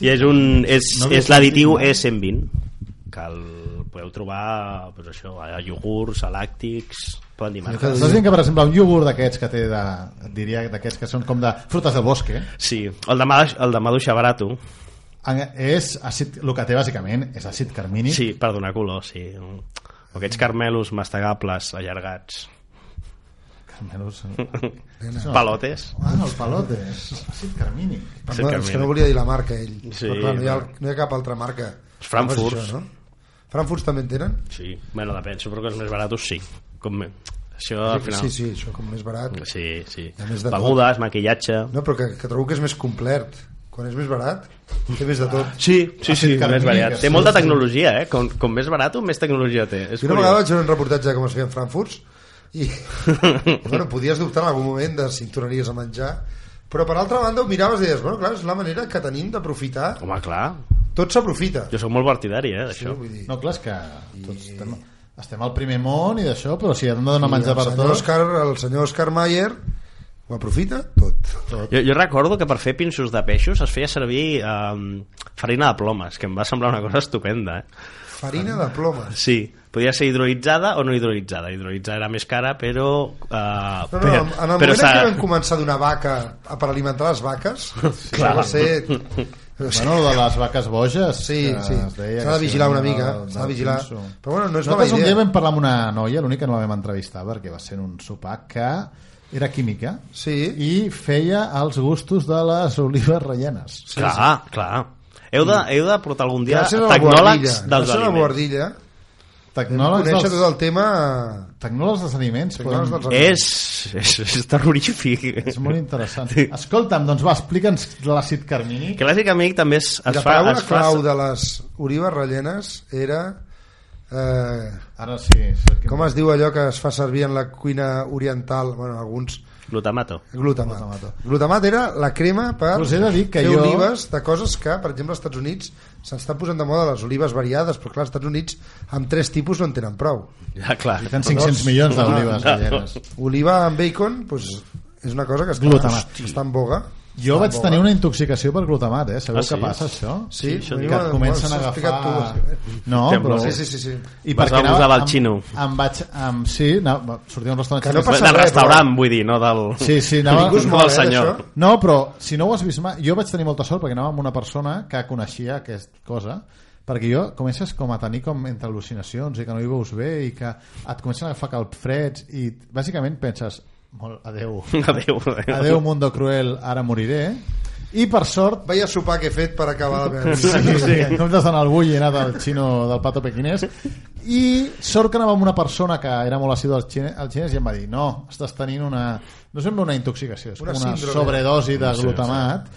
I és, un, és, No és l'additiu sentit mai. E120, que el podeu trobar pues això, a iogurts, a làctics, poden dir marques. Estàs dient que, per exemple, un iogurt d'aquests que té de, diria d'aquests que són com de frutes del bosque Sí, el de, Madu- el de maduixa barato, és àcid, el que té bàsicament és àcid carmínic sí, per donar color, sí. O aquests carmelos mastegables allargats. Menys... Palotes. Ah, el palotes. Àcid carmínic. Perdó, Cerca és que no volia dir la marca, ell. Sí, Però clar, no, hi ha, no hi ha cap altra marca. Frankfurt. No és això, no? Frankfurt també en tenen? Sí, bueno, depèn, suposo que els més baratos sí. Com, me- això al final... Sí, sí, això com més barat. Sí, sí. Més Begudes, maquillatge... No, però que, que trobo que és més complet. Quan és més barat, té més de tot. Sí, sí, sí, més variat. Té sí, molta sí. tecnologia, eh? Com, com més barat, més tecnologia té. És Jo una vegada vaig veure un reportatge de com es feien Frankfurts i, i bueno, podies dubtar en algun moment de si en tornaries a menjar però per altra banda ho miraves i deies bueno, clar, és la manera que tenim d'aprofitar Home, clar, tot s'aprofita jo sóc molt partidari, eh, sí, d'això. vull dir, No, clar, és que tots estem, estem al primer món i d'això, però si hem de donar i menjar per senyor tot... Oscar, el senyor Oscar Mayer ho aprofita tot, tot. Jo, jo recordo que per fer pinços de peixos es feia servir um, farina de plomes, que em va semblar una cosa estupenda. Eh? farina de plomes Sí, podia ser hidrolitzada o no hidrolitzada. Hidrolitzada era més cara, però... Uh, no, no, en en el moment què vam començar a donar vaca a- per alimentar les vaques Clar. això va ser Bueno, de les vaques boges Sí, que sí. S'ha que de vigilar sí, una mica, s'ha de vigilar. pinso. Però bueno, no és Nosaltres mala un dia idea. vam parlar amb una noia, l'única que no la vam entrevistar perquè va ser un sopar que era química Sí. i feia els gustos de les olives rellenes. clar, clar. Heu de, heu de portar algun dia gràcies a la tecnòlegs dels gràcies a la aliments. Vam Tecnòlegs dels, tot el tema tecnòlegs dels aliments. Tecnòlegs dels És, és, és terrorífic. És molt interessant. Escolta'm, doncs va, explica'ns l'àcid carmínic. Clàssic amic també es, es la fa... paraula Es fa clau de les olives rellenes era eh, Ara sí. com es diu allò que es fa servir en la cuina oriental bueno, alguns glutamato. glutamat. Glutamato. glutamat era la crema per Us he de dir que fer jo- olives de coses que per exemple als Estats Units s'estan posant de moda les olives variades però clar als Estats Units amb tres tipus no en tenen prou Ja, clar. I tenen 500 milions d'olives rellenes. oliva amb bacon doncs, és una cosa que està, Glutamat. està en boga Jo vaig tenir una intoxicació per glutamat, eh? Sabeu Ah, què sí? passa, això? sí, això a mi que et comencen a agafar... tu. No, Sembla, però... sí, sí, sí, sí. I Vas perquè abusar del xino. Em, vaig... Em, sí, anava, sortia d'un restaurant Que no passa del res, restaurant, vull dir, no del... Sí, sí, anava... Ningú es no del eh, senyor. No, però si no ho has vist mai... Jo vaig tenir molta sort perquè anava amb una persona que coneixia aquesta cosa perquè jo comences com a tenir com entre al·lucinacions i que no hi veus bé i que et comencen a agafar calfreds i bàsicament penses molt, adeu, Adéu, adéu. adeu mundo cruel, ara moriré i per sort Vaya sopar que he fet per acabar la meva Sí, vida. sí. En comptes d'anar al bull i anar del xino del pato pequinès i sort que anava amb una persona que era molt assidu al xinès, al xinès i em va dir no, estàs tenint una no sembla una intoxicació, és Una una, síndrome. sobredosi de glutamat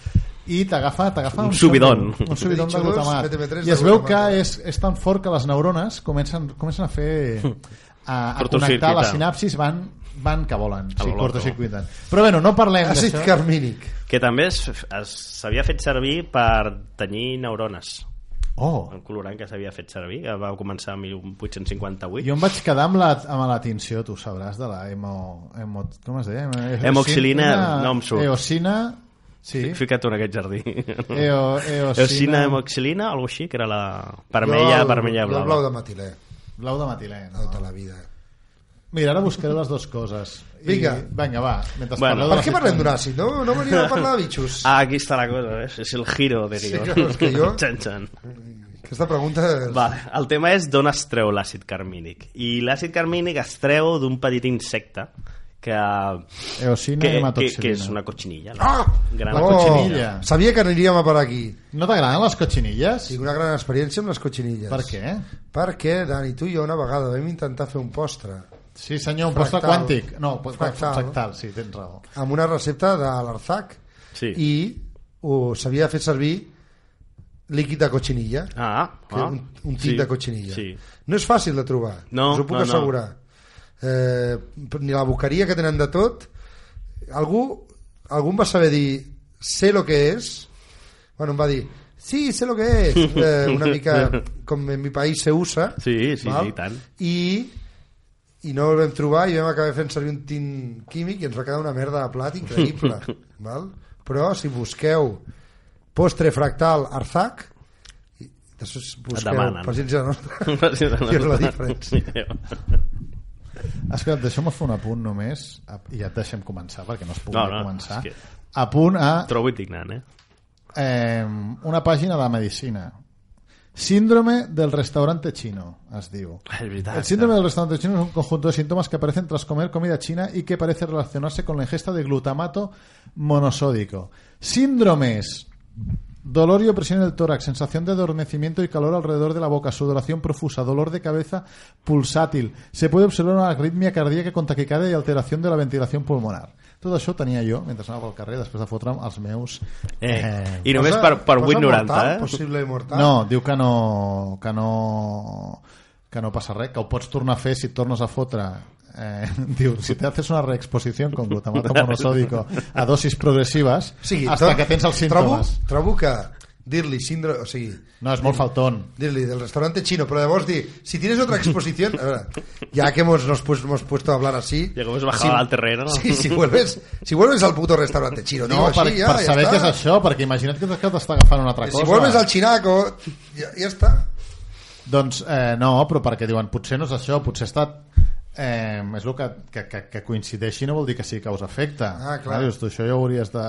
i t'agafa t'agafa Un subidón. un subidón de H2, glutamat PTP3 i es de veu que és, és tan fort que les neurones comencen, comencen a fer a, a connectar les sinapsis van, van que volen A sí, cortocircuiten però bueno, no parlem Àcid d'això carmínic. Que també s'havia fet servir per tenyir neurones. oh, El colorant que s'havia fet servir, que va començar en 1858. Jo em vaig quedar amb la, amb la tinció, tu sabràs, de la hemo... hemo com es deia? Hemoxilina, no em surt. Eosina... Sí. Fica't tu en aquest jardí. Eo, eosina... Eosina hemoxilina, alguna així, que era la vermella, Jo el- vermella jo el blava. blau de metilè, Blau de metilè. No? tota la vida. Mira, ara buscaré les dues coses. I- Vinga. Vinga, va. Mentre Bueno. Per què parlem d'un àcid? No, no venim a parlar de bitxos. Ah, aquí està la cosa, ¿ves? És el giro de Sí, guió. és que jo- Xan, xan. Aquesta pregunta... És... Vale, el tema és d'on es treu l'àcid carmínic. I l'àcid carmínic es treu d'un petit insecte que, Eosina que, que, que és una cotxinilla. No? Ah! Gran La Oh, cotxinilla. sabia que aniríem a per aquí. No t'agraden les cotxinilles? Tinc una gran experiència amb les cotxinilles. Per què? Perquè, Dani, tu i jo una vegada vam intentar fer un postre Sí, senyor, un postre Fractal. quàntic. No, Fractal. fractal, sí, tens raó. amb una recepta de l'Arzac Sí. i ho s'havia fet servir líquid de cotxinilla Ah, ah. un, un tip sí, de cotxinilla Sí. no és fàcil de trobar No, us ho puc no, no. Eh, ni la boqueria que tenen de tot algú, algú em va saber dir sé lo que és bueno, em va dir sí, sé lo que és eh, una mica com en mi país se usa Sí, sí, val? sí, tant. i i no el vam trobar i vam acabar fent servir un tint químic i ens va quedar una merda de plat increïble val? però si busqueu postre fractal Arzac i després busqueu demanen. paciència nostra i és la diferència Escolta, deixa'm fer un apunt només i ja et deixem començar perquè no es pugui No, no, començar. és que- A punt a Trobo indignant, eh? eh, una pàgina de medicina Síndrome del restaurante chino, es diu. És. El síndrome del restaurante chino es un conjunto de síntomas que aparecen tras comer comida china y que parece relacionarse con la ingesta de glutamato monosódico. Síndromes. Dolor y opresión en el tórax, sensación de adormecimiento y calor alrededor de la boca, sudoración profusa, dolor de cabeza pulsátil. Se puede observar una arritmia cardíaca con taquicardia y alteración de la ventilación pulmonar. Tot això tenia jo mentre anava pel carrer després de fotre'm els meus... Eh, I només per, per Cosa 8,90, mortal, eh? Possible mortal. No, diu que no, que no que no passa res, que ho pots tornar a fer si et tornes a fotre eh, diu, si te haces una reexposición con glutamato monosódico a dosis progresivas O sigui, hasta que tens els símptomes Trobo, trobo que dir-li síndrome... O sigui, no, és molt faltón dir-li del restaurante chino, pero llavors dir, si tienes otra exposición, a ver, ya que hemos, nos pues- hemos puesto a hablar así... Ya que hemos bajado si- al terreno, ¿no? Sí, si vuelves, si vuelves al puto restaurante chino, no, digo per, així, ja, per ja saber està. què és això perquè imagina't que que t'està agafant una altra Si cosa vuelves al chinaco, ja, ja està. Doncs eh, no, però perquè diuen potser no és això, potser ha estat eh, és el que, que, que, que coincideixi no vol dir que sigui causa-efecte Ah, clar. dius, tu això ja ho hauries de,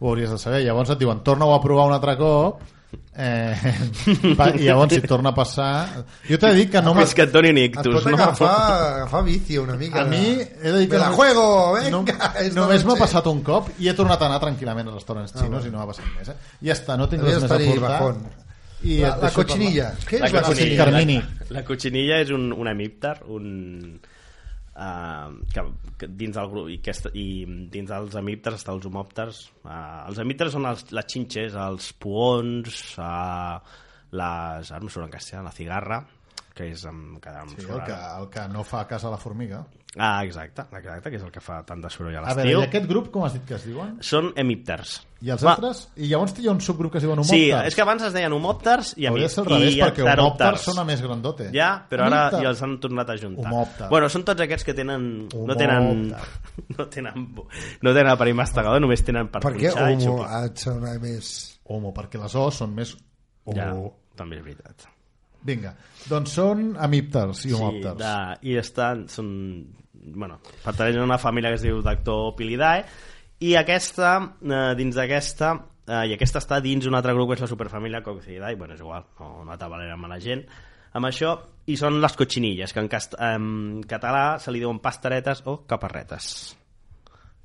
ho hauries de saber llavors et diuen torna-ho a provar un altre cop eh, i llavors si torna a passar jo t'he dit que no Fins que et donin Et ictus, pot no? agafar, agafar vicio una mica. a mi he de dir que Me la només- juego, venga. no, només m'ha passat un cop i he tornat a anar tranquil·lament als restaurants xinos i no m'ha passat més eh? ja està, no tinc res més a portar bajón. i La, et la cochinilla. Què és La la cochinilla. La, la cochinilla és un, un hemípter, un... Uh, que, que dins del grup i, aquesta, i dins dels hemípters està els homòpters. Uh, els hemípters són els, les xinxes els puons uh, les, ara no surt en castellà, la cigarra que és amb, que em Sí, el, que, el que no fa cas a la formiga ah, exacte, exacte, que és el que fa tant de soroll a A veure, l'estiu i aquest grup com has dit que es diuen? són hemípters I els Va, altres? I llavors hi ha un subgrup que es diuen homòpters? Sí, és que abans es deien homòpters i Hauria de ser al revés, i perquè homòpters sona més grandote. Ja, però ara Homòpter. ja els han tornat a juntar. Homòpter. Bueno, són tots aquests que tenen... No tenen... No tenen, no tenen aparell mastegador, només tenen per, Per què punxar i homo xupar. ha de sonar més... Homo, perquè les O's són més... Homo. Ja, també és veritat. Vinga, doncs són hemípters i Sí, homòpters. de, I estan... Són, bueno, pertanyen a una família que es diu Dactopilidae i aquesta, eh, dins d'aquesta eh, i aquesta està dins un altre grup que és la superfamília Coccidae, bueno, és igual, no, no atabalarem a la gent amb això, i són les cotxinilles que en, cast en català se li diuen pasteretes o caparretes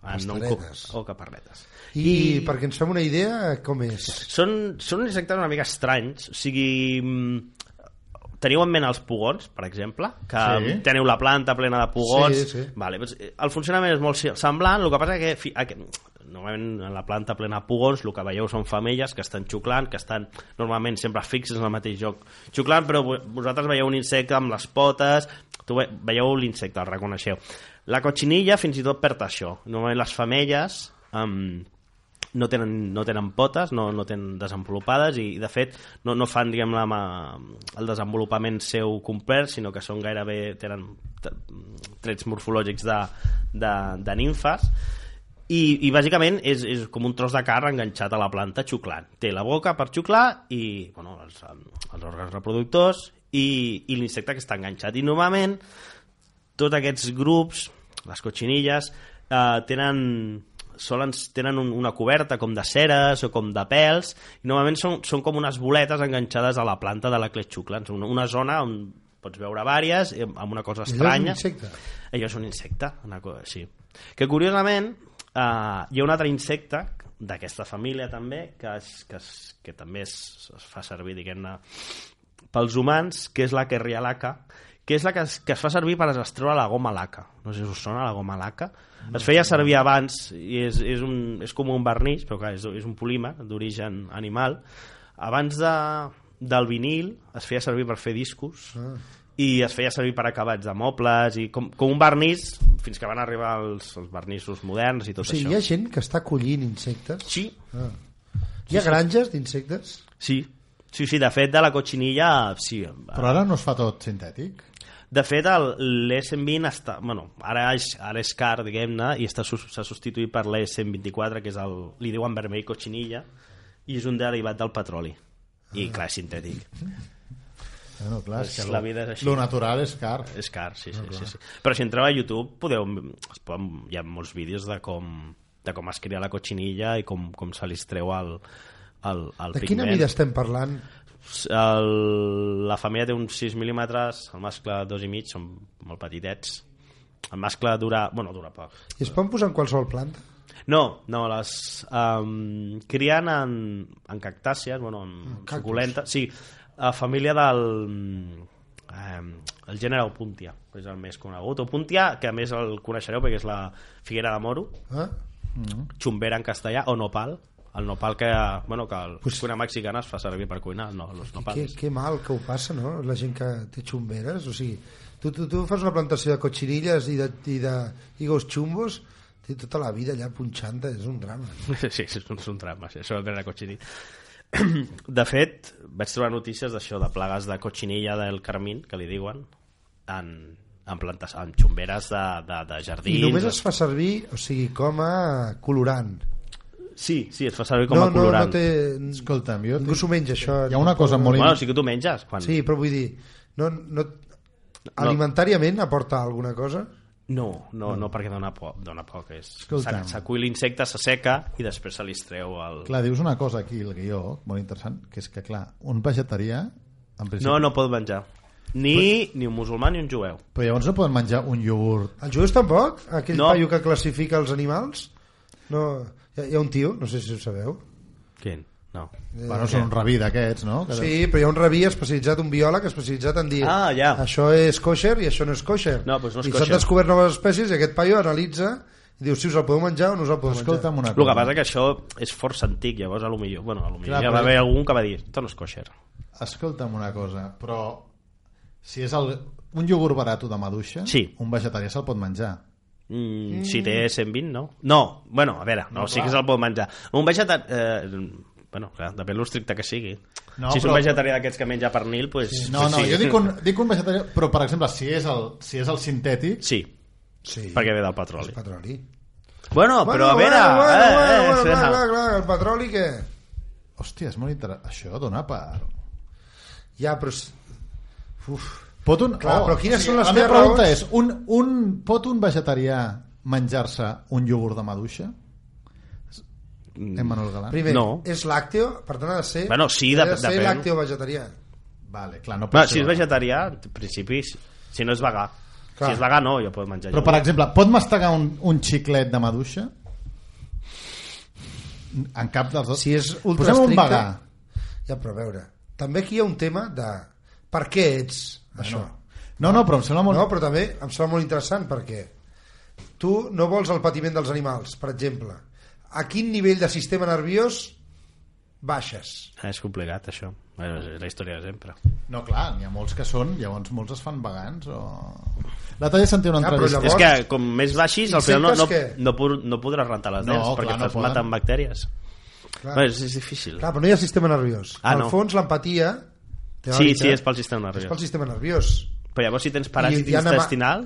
Ah, no Pasteretes. o caparretes I, I perquè ens fem una idea, com és? són, són insectes una mica estranys o sigui mm, teniu en ment els pugons, per exemple que Sí. teniu la planta plena de pugons Sí, sí. Vale, doncs, eh, el funcionament és molt semblant el que passa que fi- a- que normalment en la planta plena de pugons el que veieu són femelles que estan xuclant que estan normalment sempre fixes en el mateix lloc xuclant, però vo- vosaltres veieu un insecte amb les potes tu ve, veieu l'insecte, el reconeixeu la cotxinilla fins i tot perd això normalment les femelles um, no tenen, no tenen potes, no, no tenen desenvolupades i de fet no, no fan diguem la, el desenvolupament seu complet, sinó que són gairebé tenen trets morfològics de, de, de nimfes i, i bàsicament és, és com un tros de carn enganxat a la planta xuclant. Té la boca per xuclar i bueno, els, els òrgans reproductors i, i l'insecte que està enganxat. I normalment tots aquests grups, les cotxinilles, eh, tenen solen, tenen un, una coberta com de ceres o com de pèls i normalment són, són com unes boletes enganxades a la planta de la cletxucla una, una zona on pots veure vàries amb una cosa Allò és un estranya insecte. allò és un insecte una cosa, sí. que curiosament eh, hi ha un altre insecte d'aquesta família també que, es, que, es, que també es, es fa servir diguem-ne pels humans que és la kerrialaca que és la que es, que es fa servir per extreure la goma laca no sé si us sona la goma laca es feia servir abans i és, és, un, és com un vernís però clar, és, és un polímer d'origen animal abans de, del vinil es feia servir per fer discos Ah. i es feia servir per acabats de mobles i com, com un vernís fins que van arribar els, els vernissos moderns i O tot sigui, hi ha això gent que està collint insectes? sí, Ah. Hi ha granges d'insectes? sí, sí, sí, de fet de la cotxinilla sí, Però ara no es fa tot sintètic? De fet, l'ES120 està... Bueno, ara és, ara és car, diguem-ne, i està s'ha substituït per l'ES124, que és el... li diuen vermell cotxinilla, i és un derivat del petroli. I, clar, és sintètic. Bueno, clar, és que la vida és així. lo natural és car. És car, sí, sí, sí, sí. Però si entreu a YouTube, podeu... Es poden, hi ha molts vídeos de com, de com es cria la cotxinilla i com, com se li treu el, el, el De quina pigment. mida estem parlant? El, la femella té uns 6 mil·límetres, el mascle 2,5, són molt petitets. El mascle dura... Bueno, dura poc. I es poden posar en qualsevol planta? No, no, les um, crien en, en cactàcies, bueno, en cactus. suculenta, sí, a família del um, el gènere Opuntia, que és el més conegut. Opuntia, que a més el coneixereu perquè és la figuera de moro, Eh? xumbera en castellà, o nopal, el nopal que, bueno, que el Pues- cuina mexicana es fa servir per cuinar, no, els Que, nopals. que mal que ho passa, no? La gent que té xumberes, o sigui, tu, tu, tu fas una plantació de cotxirilles i de, i de higos xumbos, té tota la vida allà punxant és un drama. Sí, és un, és un drama, sí, això de la cotxinilla. De fet, vaig trobar notícies d'això, de plagues de cotxinilla del carmín, que li diuen, en, en plantes, en xumberes de, de, de jardins. I només es fa servir, o sigui, com a colorant. Sí, sí, es fa servir com no, a colorant. No, no té... Escolta'm, jo... Ningú s'ho menja, això. Hi ha una cosa molt... Bueno, sí que tu menges. Quan... Sí, però vull dir, no, no, alimentàriament aporta alguna cosa? No, no, no, perquè dona poc, dona poc. És... Escolta'm. s'ac- S'acull l'insecte, s'asseca i després se li treu el... Clar, dius una cosa aquí, el guió, molt interessant, que és que, clar, un vegetarià, en principi... No, no pot menjar. Ni, ni un musulmà ni un jueu. Però llavors no poden menjar un iogurt. Els jueus tampoc? Aquell no. paio que classifica els animals? No, hi ha, hi ha un tio, no sé si ho sabeu. Quin? No. Bueno, són un rabí d'aquests, no? Sí, però hi ha un rabí especialitzat, un biòleg especialitzat en dir Ah, ja. això és kosher i això no és kosher. No, doncs no és I kosher. s'han descobert noves espècies i aquest paio analitza i diu si us el podeu menjar o no us el podeu Escolta'm una El que passa que això és força antic, llavors a lo millor, bueno, a lo millor Clar, ja va haver algun que va dir, això no és kosher. Escolta'm una cosa, però si és el, un iogurt barat de maduixa, Sí. un vegetarià se'l pot menjar. Mm, Si té 120, no? No, bueno, a veure, no, sí que se'l pot menjar. Un vegetarià... Eh, bueno, clar, depèn lo estricte que sigui. No, si és però- un vegetarià d'aquests que menja pernil, pues, No, pues no, sí. jo dic un, dic un vegetarià, però per exemple, si és el, si és el sintètic, Sí, Sí, perquè ve del petroli. és petroli. Bueno, però a veure... Bueno, bueno, eh, bueno, eh, bueno, sí, clar, no. clar, clar, el petroli què? hòstia, és molt interessant. Això dona per... Ja, però... Uf, Pot un... Clar, però quines són les la meva teves pregunta raons? és, un, un, pot un vegetarià menjar-se un iogurt de maduixa? Emmanuel Galán? primer, No. és làcteo, per tant ha de ser, Bueno, sí, ha de dep- ser depèn. làcteo vegetarià. Vale, clar, no ser si és vegetarià, en principi, si no és vegà. Clar. Si és vegà, no, jo puc menjar Però, per exemple, pot mastegar un, un xiclet de maduixa? En cap dels dos? Si és ultra Posem un vegà. Ja, però a veure, també aquí hi ha un tema de per què ets això. No, no, però em sembla molt... No, però també em sembla molt interessant perquè tu no vols el patiment dels animals, per exemple. A quin nivell de sistema nerviós baixes? Ah, és complicat, això. Bueno, és la història de sempre. No, clar, n'hi ha molts que són, llavors molts es fan vegans o... L'altre dia sentia una Ja, entrevista... llavors- és que com més baixis, al final no, no, què? no, pod- no podràs rentar les No, dents clar, perquè no no poden. maten bactèries. Clar, Bueno, és, és difícil. clar però no hi ha sistema nerviós. Ah, Al no. fons, l'empatia... Sí, teòrica, sí, és pel sistema és pel nerviós. sistema nerviós. Però llavors si tens I paràsit hi ha.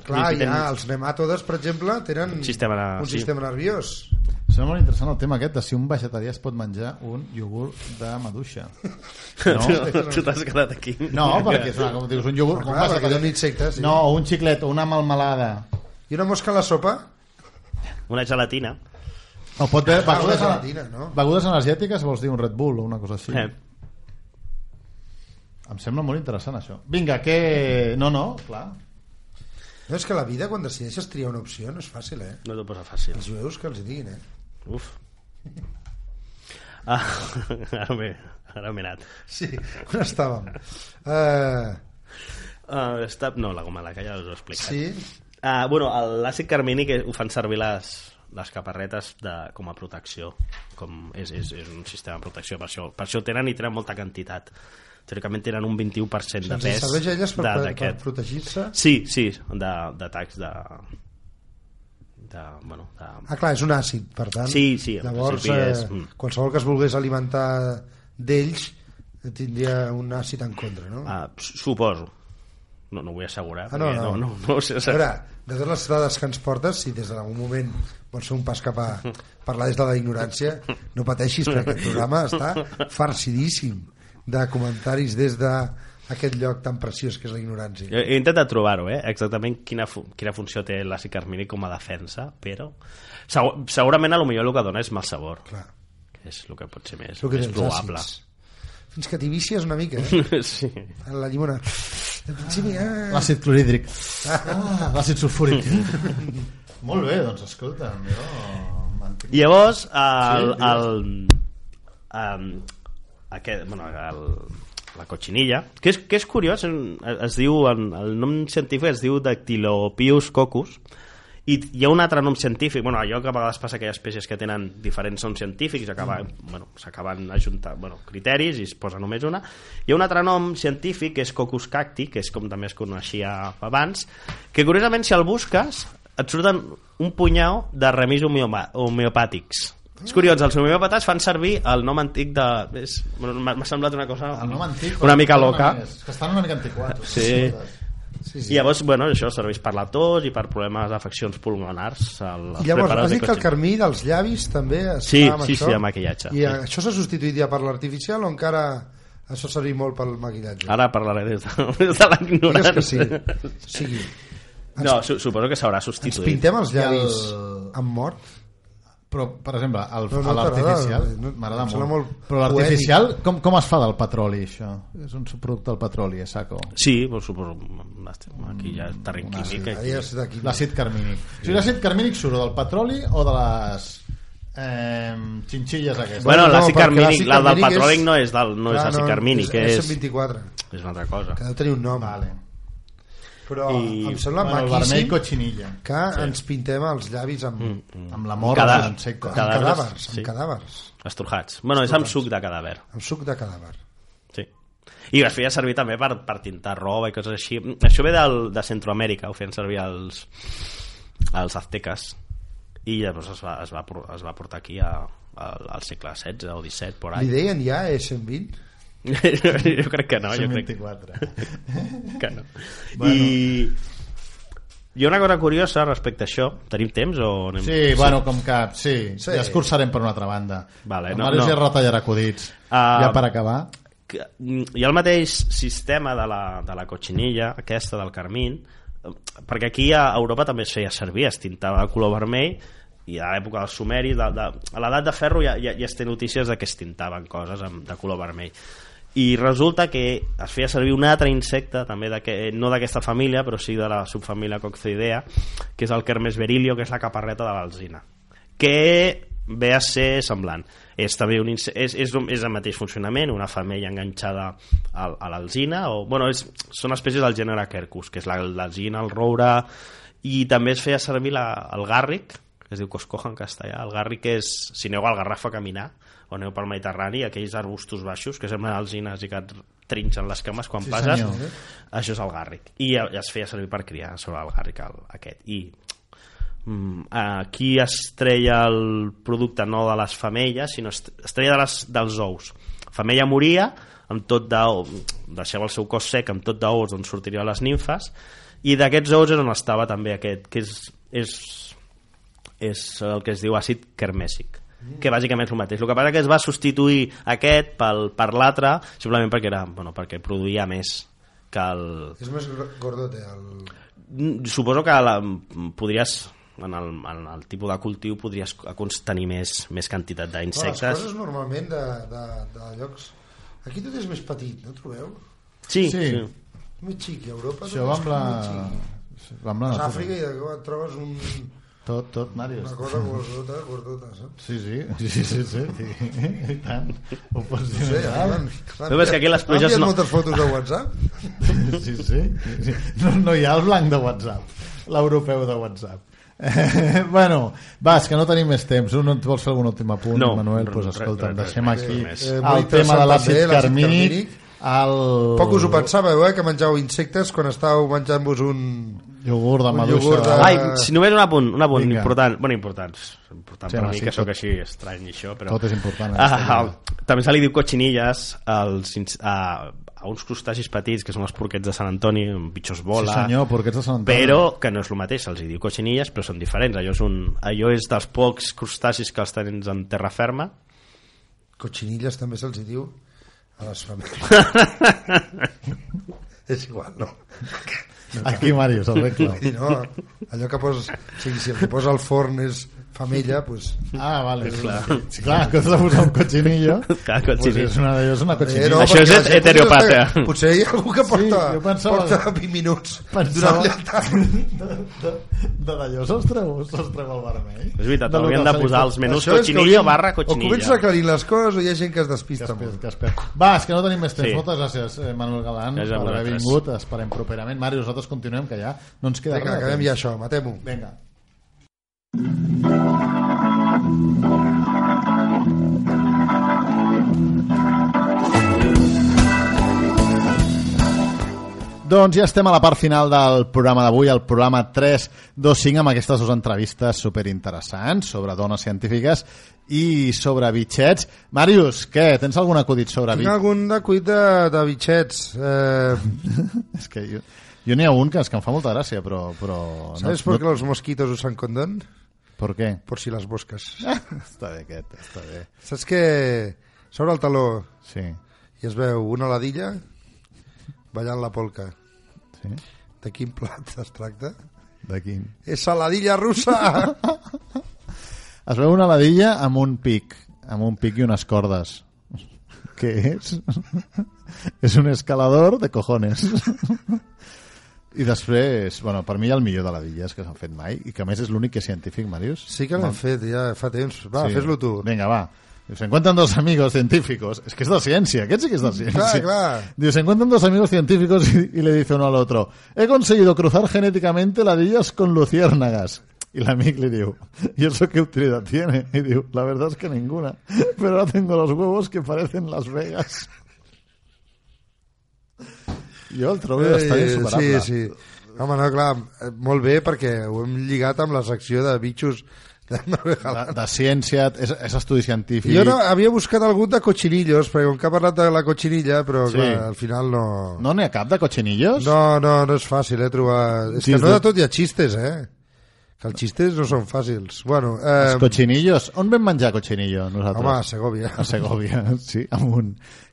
Clar, si tens... els nematodes, per exemple, tenen Sistema- un sí. sistema nerviós. Em sembla molt interessant el tema aquest de si un vegetarià es pot menjar un iogurt de maduixa. No? tu t'has quedat aquí. No, perquè és una, com dius, un iogurt... Però Com clar, passa? insectes, sí. No, o un xiclet, o una melmelada. I una mosca a la sopa? Una gelatina. O pot haver Ah, begudes, gelatina, no? begudes energètiques, vols dir un Red Bull o una cosa així. Eh. Em sembla molt interessant això. Vinga, que... No, no, clar. No, és que la vida, quan decideixes triar una opció, no és fàcil, eh? No t'ho posa fàcil. Els jueus que els diguin, eh? Uf. Ah, ara m'he ara m'he anat. Sí, on estàvem? Uh, Uh, està... No, la goma laca ja us ho he explicat. sí, Uh, bueno, l'àcid carmini que ho fan servir les, les caparretes de, com a protecció com és, és, és un sistema de protecció per això, per això tenen i tenen molta quantitat teòricament tenen un 21% de pes serveix a elles per, de- per, protegir-se? sí, sí, de- d'atacs de, de, bueno, de, Ah, clar, és un àcid, per tant. Sí, sí, Llavors, eh, és- mm. qualsevol que es volgués alimentar d'ells eh, tindria un àcid en contra, no? ah, suposo no, no ho vull assegurar Ah, no, no. no, no, no A veure, de totes les dades que ens portes, si des d'algun moment vols fer un pas cap a parlar des de la ignorància, no pateixis, perquè aquest programa està farcidíssim de comentaris des d'aquest lloc tan preciós que és la ignorància. He he intentat trobar-ho, eh? exactament quina, fu quina funció té l'àcid carmini com a defensa, però segur, segurament a lo millor el que dona és mal sabor, Clar, que és el que pot ser més, el que més probable. àcids. fins que t'hi vicies una mica, eh? sí. En la llimona. De principi, ah, L'àcid clorhídric. Ah, l'àcid sulfúric. Molt bé, doncs escolta, jo... llavors, el, Sí, el, um, aquest, bueno, el, la cochinilla, que és, que és curiós, es diu, en, el nom científic es diu Dactylopius coccus, i hi ha un altre nom científic, bueno, allò que a vegades passa que hi ha espècies que tenen diferents noms científics i acaba, bueno, s'acaben ajuntant bueno, criteris i es posa només una. Hi ha un altre nom científic que és Coccus cacti, que és com també es coneixia abans, que curiosament si el busques et surten un punyau de remis homeopàtics. És curiós, els homeòpates fan servir el nom antic de... és- M'ha semblat una cosa El nom antic... una mica loca. més, Que estan una mica antiquats. Sí. sí, I sí. llavors, bueno, això serveix per la tos i per problemes d'afeccions pulmonars. El, I llavors, has dit que el carmí dels llavis també es Sí, fa amb sí, això? sí, de maquillatge, I sí. això s'ha substituït ja per l'artificial o encara això servir molt pel maquillatge? Ara parlaré des de, des de Digues l'ignorància. que sí. O sigui, No, su suposo que s'haurà ens substituït. pintem els llavis el- amb mort? Però, per exemple, el, No, no a l'artificial no- m'agrada molt. molt Però l'artificial, com, com es fa del petroli, això? És un subproducte del petroli, és saco. Sí, pues, suposo. Aquí ja està ric. Ahí és d'aquí. L'àcid carmínic. O sigui, l'àcid carmínic surt del petroli o de les eh, xinxilles aquestes? Bueno, no, l'àcid carmínic, la del petròlic és- no és, del, no és àcid carmínic, és, és, 24 és una altra cosa. que deu tenir un nom. Vale. Però I- em sembla Bueno, maquíssim cotxinilla. que ens pintem els llavis amb, Mm. Amb la mort Cada- de l'insecte. amb Cadàvers, sí. amb cadàvers, Estrujats. Bueno, és amb suc de cadàver. amb suc de cadàver. Sí. I es feia servir també per, per tintar roba i coses així. Això ve del, de Centroamèrica, ho feien servir els, els azteques. I llavors es va, es va, es va portar aquí a, al, al segle XVI o XVII, por Li deien ja E120? jo crec que no, jo crec 24. que no. Bueno. I hi ha una cosa curiosa respecte a això. Tenim temps o anem... Sí, bueno, com que... Sí, Sí. sí. ja escurçarem per una altra banda. Vale, no, no. ja retallarà acudits. Ah, ja per acabar. que mm, hi ha el mateix sistema de la, de la cotxinilla, aquesta del carmín, eh, perquè aquí a Europa també es feia servir, es tintava de color vermell i a l'època dels sumeris, de, de, a l'edat de ferro ja, ja, ja es té notícies de que es tintaven coses amb, de color vermell i resulta que es feia servir un altre insecte també que, no d'aquesta família però sí de la subfamília Coccidea que és el Kermes berilio que és la caparreta de l'alzina que ve a ser semblant. És també un, és, és, és el mateix funcionament una femella enganxada al, a l'alzina o, bueno, és, són espècies del gènere Quercus que és la- l'alzina, el roure i també es feia servir la, el gàrric que es diu coscoja en castellà. El gàrric és, si aneu al Garraf a caminar o aneu pel Mediterrani, aquells arbustos baixos que semblen alzines i que et trinxen les cames quan Sí, passes, senyor. això és el gàrric i es feia servir per criar sobre el gàrric el, aquest. I mm, aquí es treia el producte no de les femelles sinó es es treia de les, dels ous. Femella moria amb tot d'ou deixava el seu cos sec amb tot d'ous on sortirien les nimfes i d'aquests ous és on estava també aquest que és, és, és el que es diu àcid kermèsic que bàsicament és el mateix. El que passa que es va substituir aquest pel, per l'altre simplement perquè, era, bueno, perquè produïa més que el... És més gordote. El... Mm, Suposo que la, podries en el, en el tipus de cultiu podries tenir més, més quantitat Bueno, les d'insectes. coses normalment de, de, de llocs... Aquí tot és més petit, no trobeu? Sí, Sí. sí. Més xic, a Europa Això va amb la... Va amb la. Àfrica i de trobes un, Tot, tot, Màrius. una cosa gordota, gordota, saps? Sí, sí, sí, sí, sí, sí. I tant. Ho pots dir. Alt. m'han- m'han No, és que aquí les pluges no- moltes fotos de WhatsApp. Sí, sí. sí. No, no hi ha el blanc de WhatsApp, l'europeu de WhatsApp. Eh, bueno, va, és que no tenim més temps. Un, et vols fer algun últim apunt, No, Manuel? Doncs re- escolta, re- re- deixem aquí. Eh, el tema de l'àcid carmínic. carmínic. El... Poc us ho pensàveu, eh, que menjàveu insectes quan estàveu menjant-vos un... Iogurt de maduixa. iogurt de- Ai, si només un apunt, un apunt Vinga. important, bueno, important, important Sí, per home, mi, sí, que sóc tot- així estrany i això, però... tot és important, en aquesta Ah, també se li diu cotxinilles als, a, a uns crustacis petits, que són els porquets de Sant Antoni, amb bitxos bola... Sí, senyor, porquets de Sant Antoni. Però que no és el mateix, se'ls hi diu cotxinilles, però són diferents. Allò és, un, allò és dels pocs crustacis que els tens en terra ferma. Cotxinilles també se'ls hi diu a les famílies. és igual, no? Aquí, Màrius, el dir, no, allò que poses... O sigui, si el que posa al forn és femella, pues... Ah, vale. Clar. Sí, clar, que has de posar un cotxinillo. Clar, Pues cotxinillo. és una, és una Eh, cotxinilla. Això és heteropàtia. potser, potser hi ha algú que porta, jo pensava- porta 20 minuts Pensava- de, de, de d'allò se'ls treu, se'ls treu el vermell. És veritat, De haurien que de posar els menús Això és que cotxinillo hauríem- barra O comença cotxinilla. aclarint les coses o hi ha gent que es Que despista es, molt. que es perd. Va, és que no tenim més temps. Sí. Moltes gràcies, eh, Manuel Galán, Gràcies per a haver vingut. Esperem properament. Mari, nosaltres continuem, que ja no ens queda Vinga, res. de acabem ja això, matem-ho. Vinga. Doncs ja estem a la part final del programa d'avui, el programa 325, amb aquestes dues entrevistes superinteressants sobre dones científiques i sobre bitxets. Màrius, què? Tens algun acudit sobre Tinc bitxets? algun acuit de, de bitxets. Eh, És que jo, jo n'hi ha un que, és que em fa molta gràcia, però... però ¿Sabes por qué los mosquitos usan condón? ¿Por qué? Por si las moscas. està bé aquest, està bé. Saps que s'obre el taló Sí, i es veu una ladilla ballant la polca. sí. De quin plat es tracta? De quin? És saladilla russa! Es veu una ladilla amb un pic, amb un pic i unes cordes. Què és? és un escalador de cojones. I després, bueno, per mi el millor de ladilles que s'han fet mai, i que a més és l'únic que és científic, Màrius. Sí que l'hem fet ja fa temps. Va, Sí. fes-lo tu. Venga, va. Se encuentran dos amigos científicos. Es que es de ciencia, aquest sí que es de ciencia. Clar, clar. Dice, se encuentran dos amigos científicos y, y le dice uno al otro, he conseguido cruzar genéticamente ladillas con luciérnagas. Y el amigo le dijo, ¿y eso qué utilidad tiene? Y digo, la verdad es que ninguna. Pero ahora tengo los huevos que parecen Las Vegas. Jo el trobo bastant Eh, insuperable. sí, sí. Home, no, clar, eh, molt bé perquè ho hem lligat amb la secció de bitxos de De, de ciència, és, és estudi científic. Jo no, havia buscat algun de cochinillos, perquè com que ha parlat de la cochinilla, però Sí. clar, al final no... No n'hi ha cap de cochinillos? No, no, no és fàcil, eh, trobar... És que Dins no de- de tot hi ha xistes, eh? Que els xistes no són fàcils. Bueno, Els eh, cochinillos. On vam menjar cochinillo nosaltres? home, a Segovia. A Segovia, sí, amb un...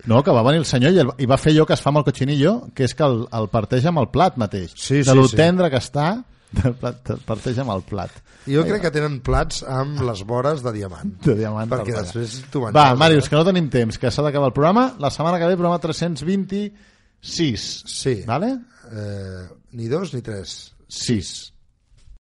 No, que va venir el senyor i, el, i va fer allò que es fa amb el cochinillo, que és que el, el parteix amb el plat mateix. Sí, de sí, lo sí. tendre que està, el, plat, el parteix amb el plat. Jo crec que tenen plats amb les vores de diamant. De diamant Perquè per després tu Va, menjaràs, Màrius, eh? que no tenim temps, que s'ha d'acabar el programa. La setmana que ve, programa 326. Sí. Vale? Eh, ni dos ni tres. 6.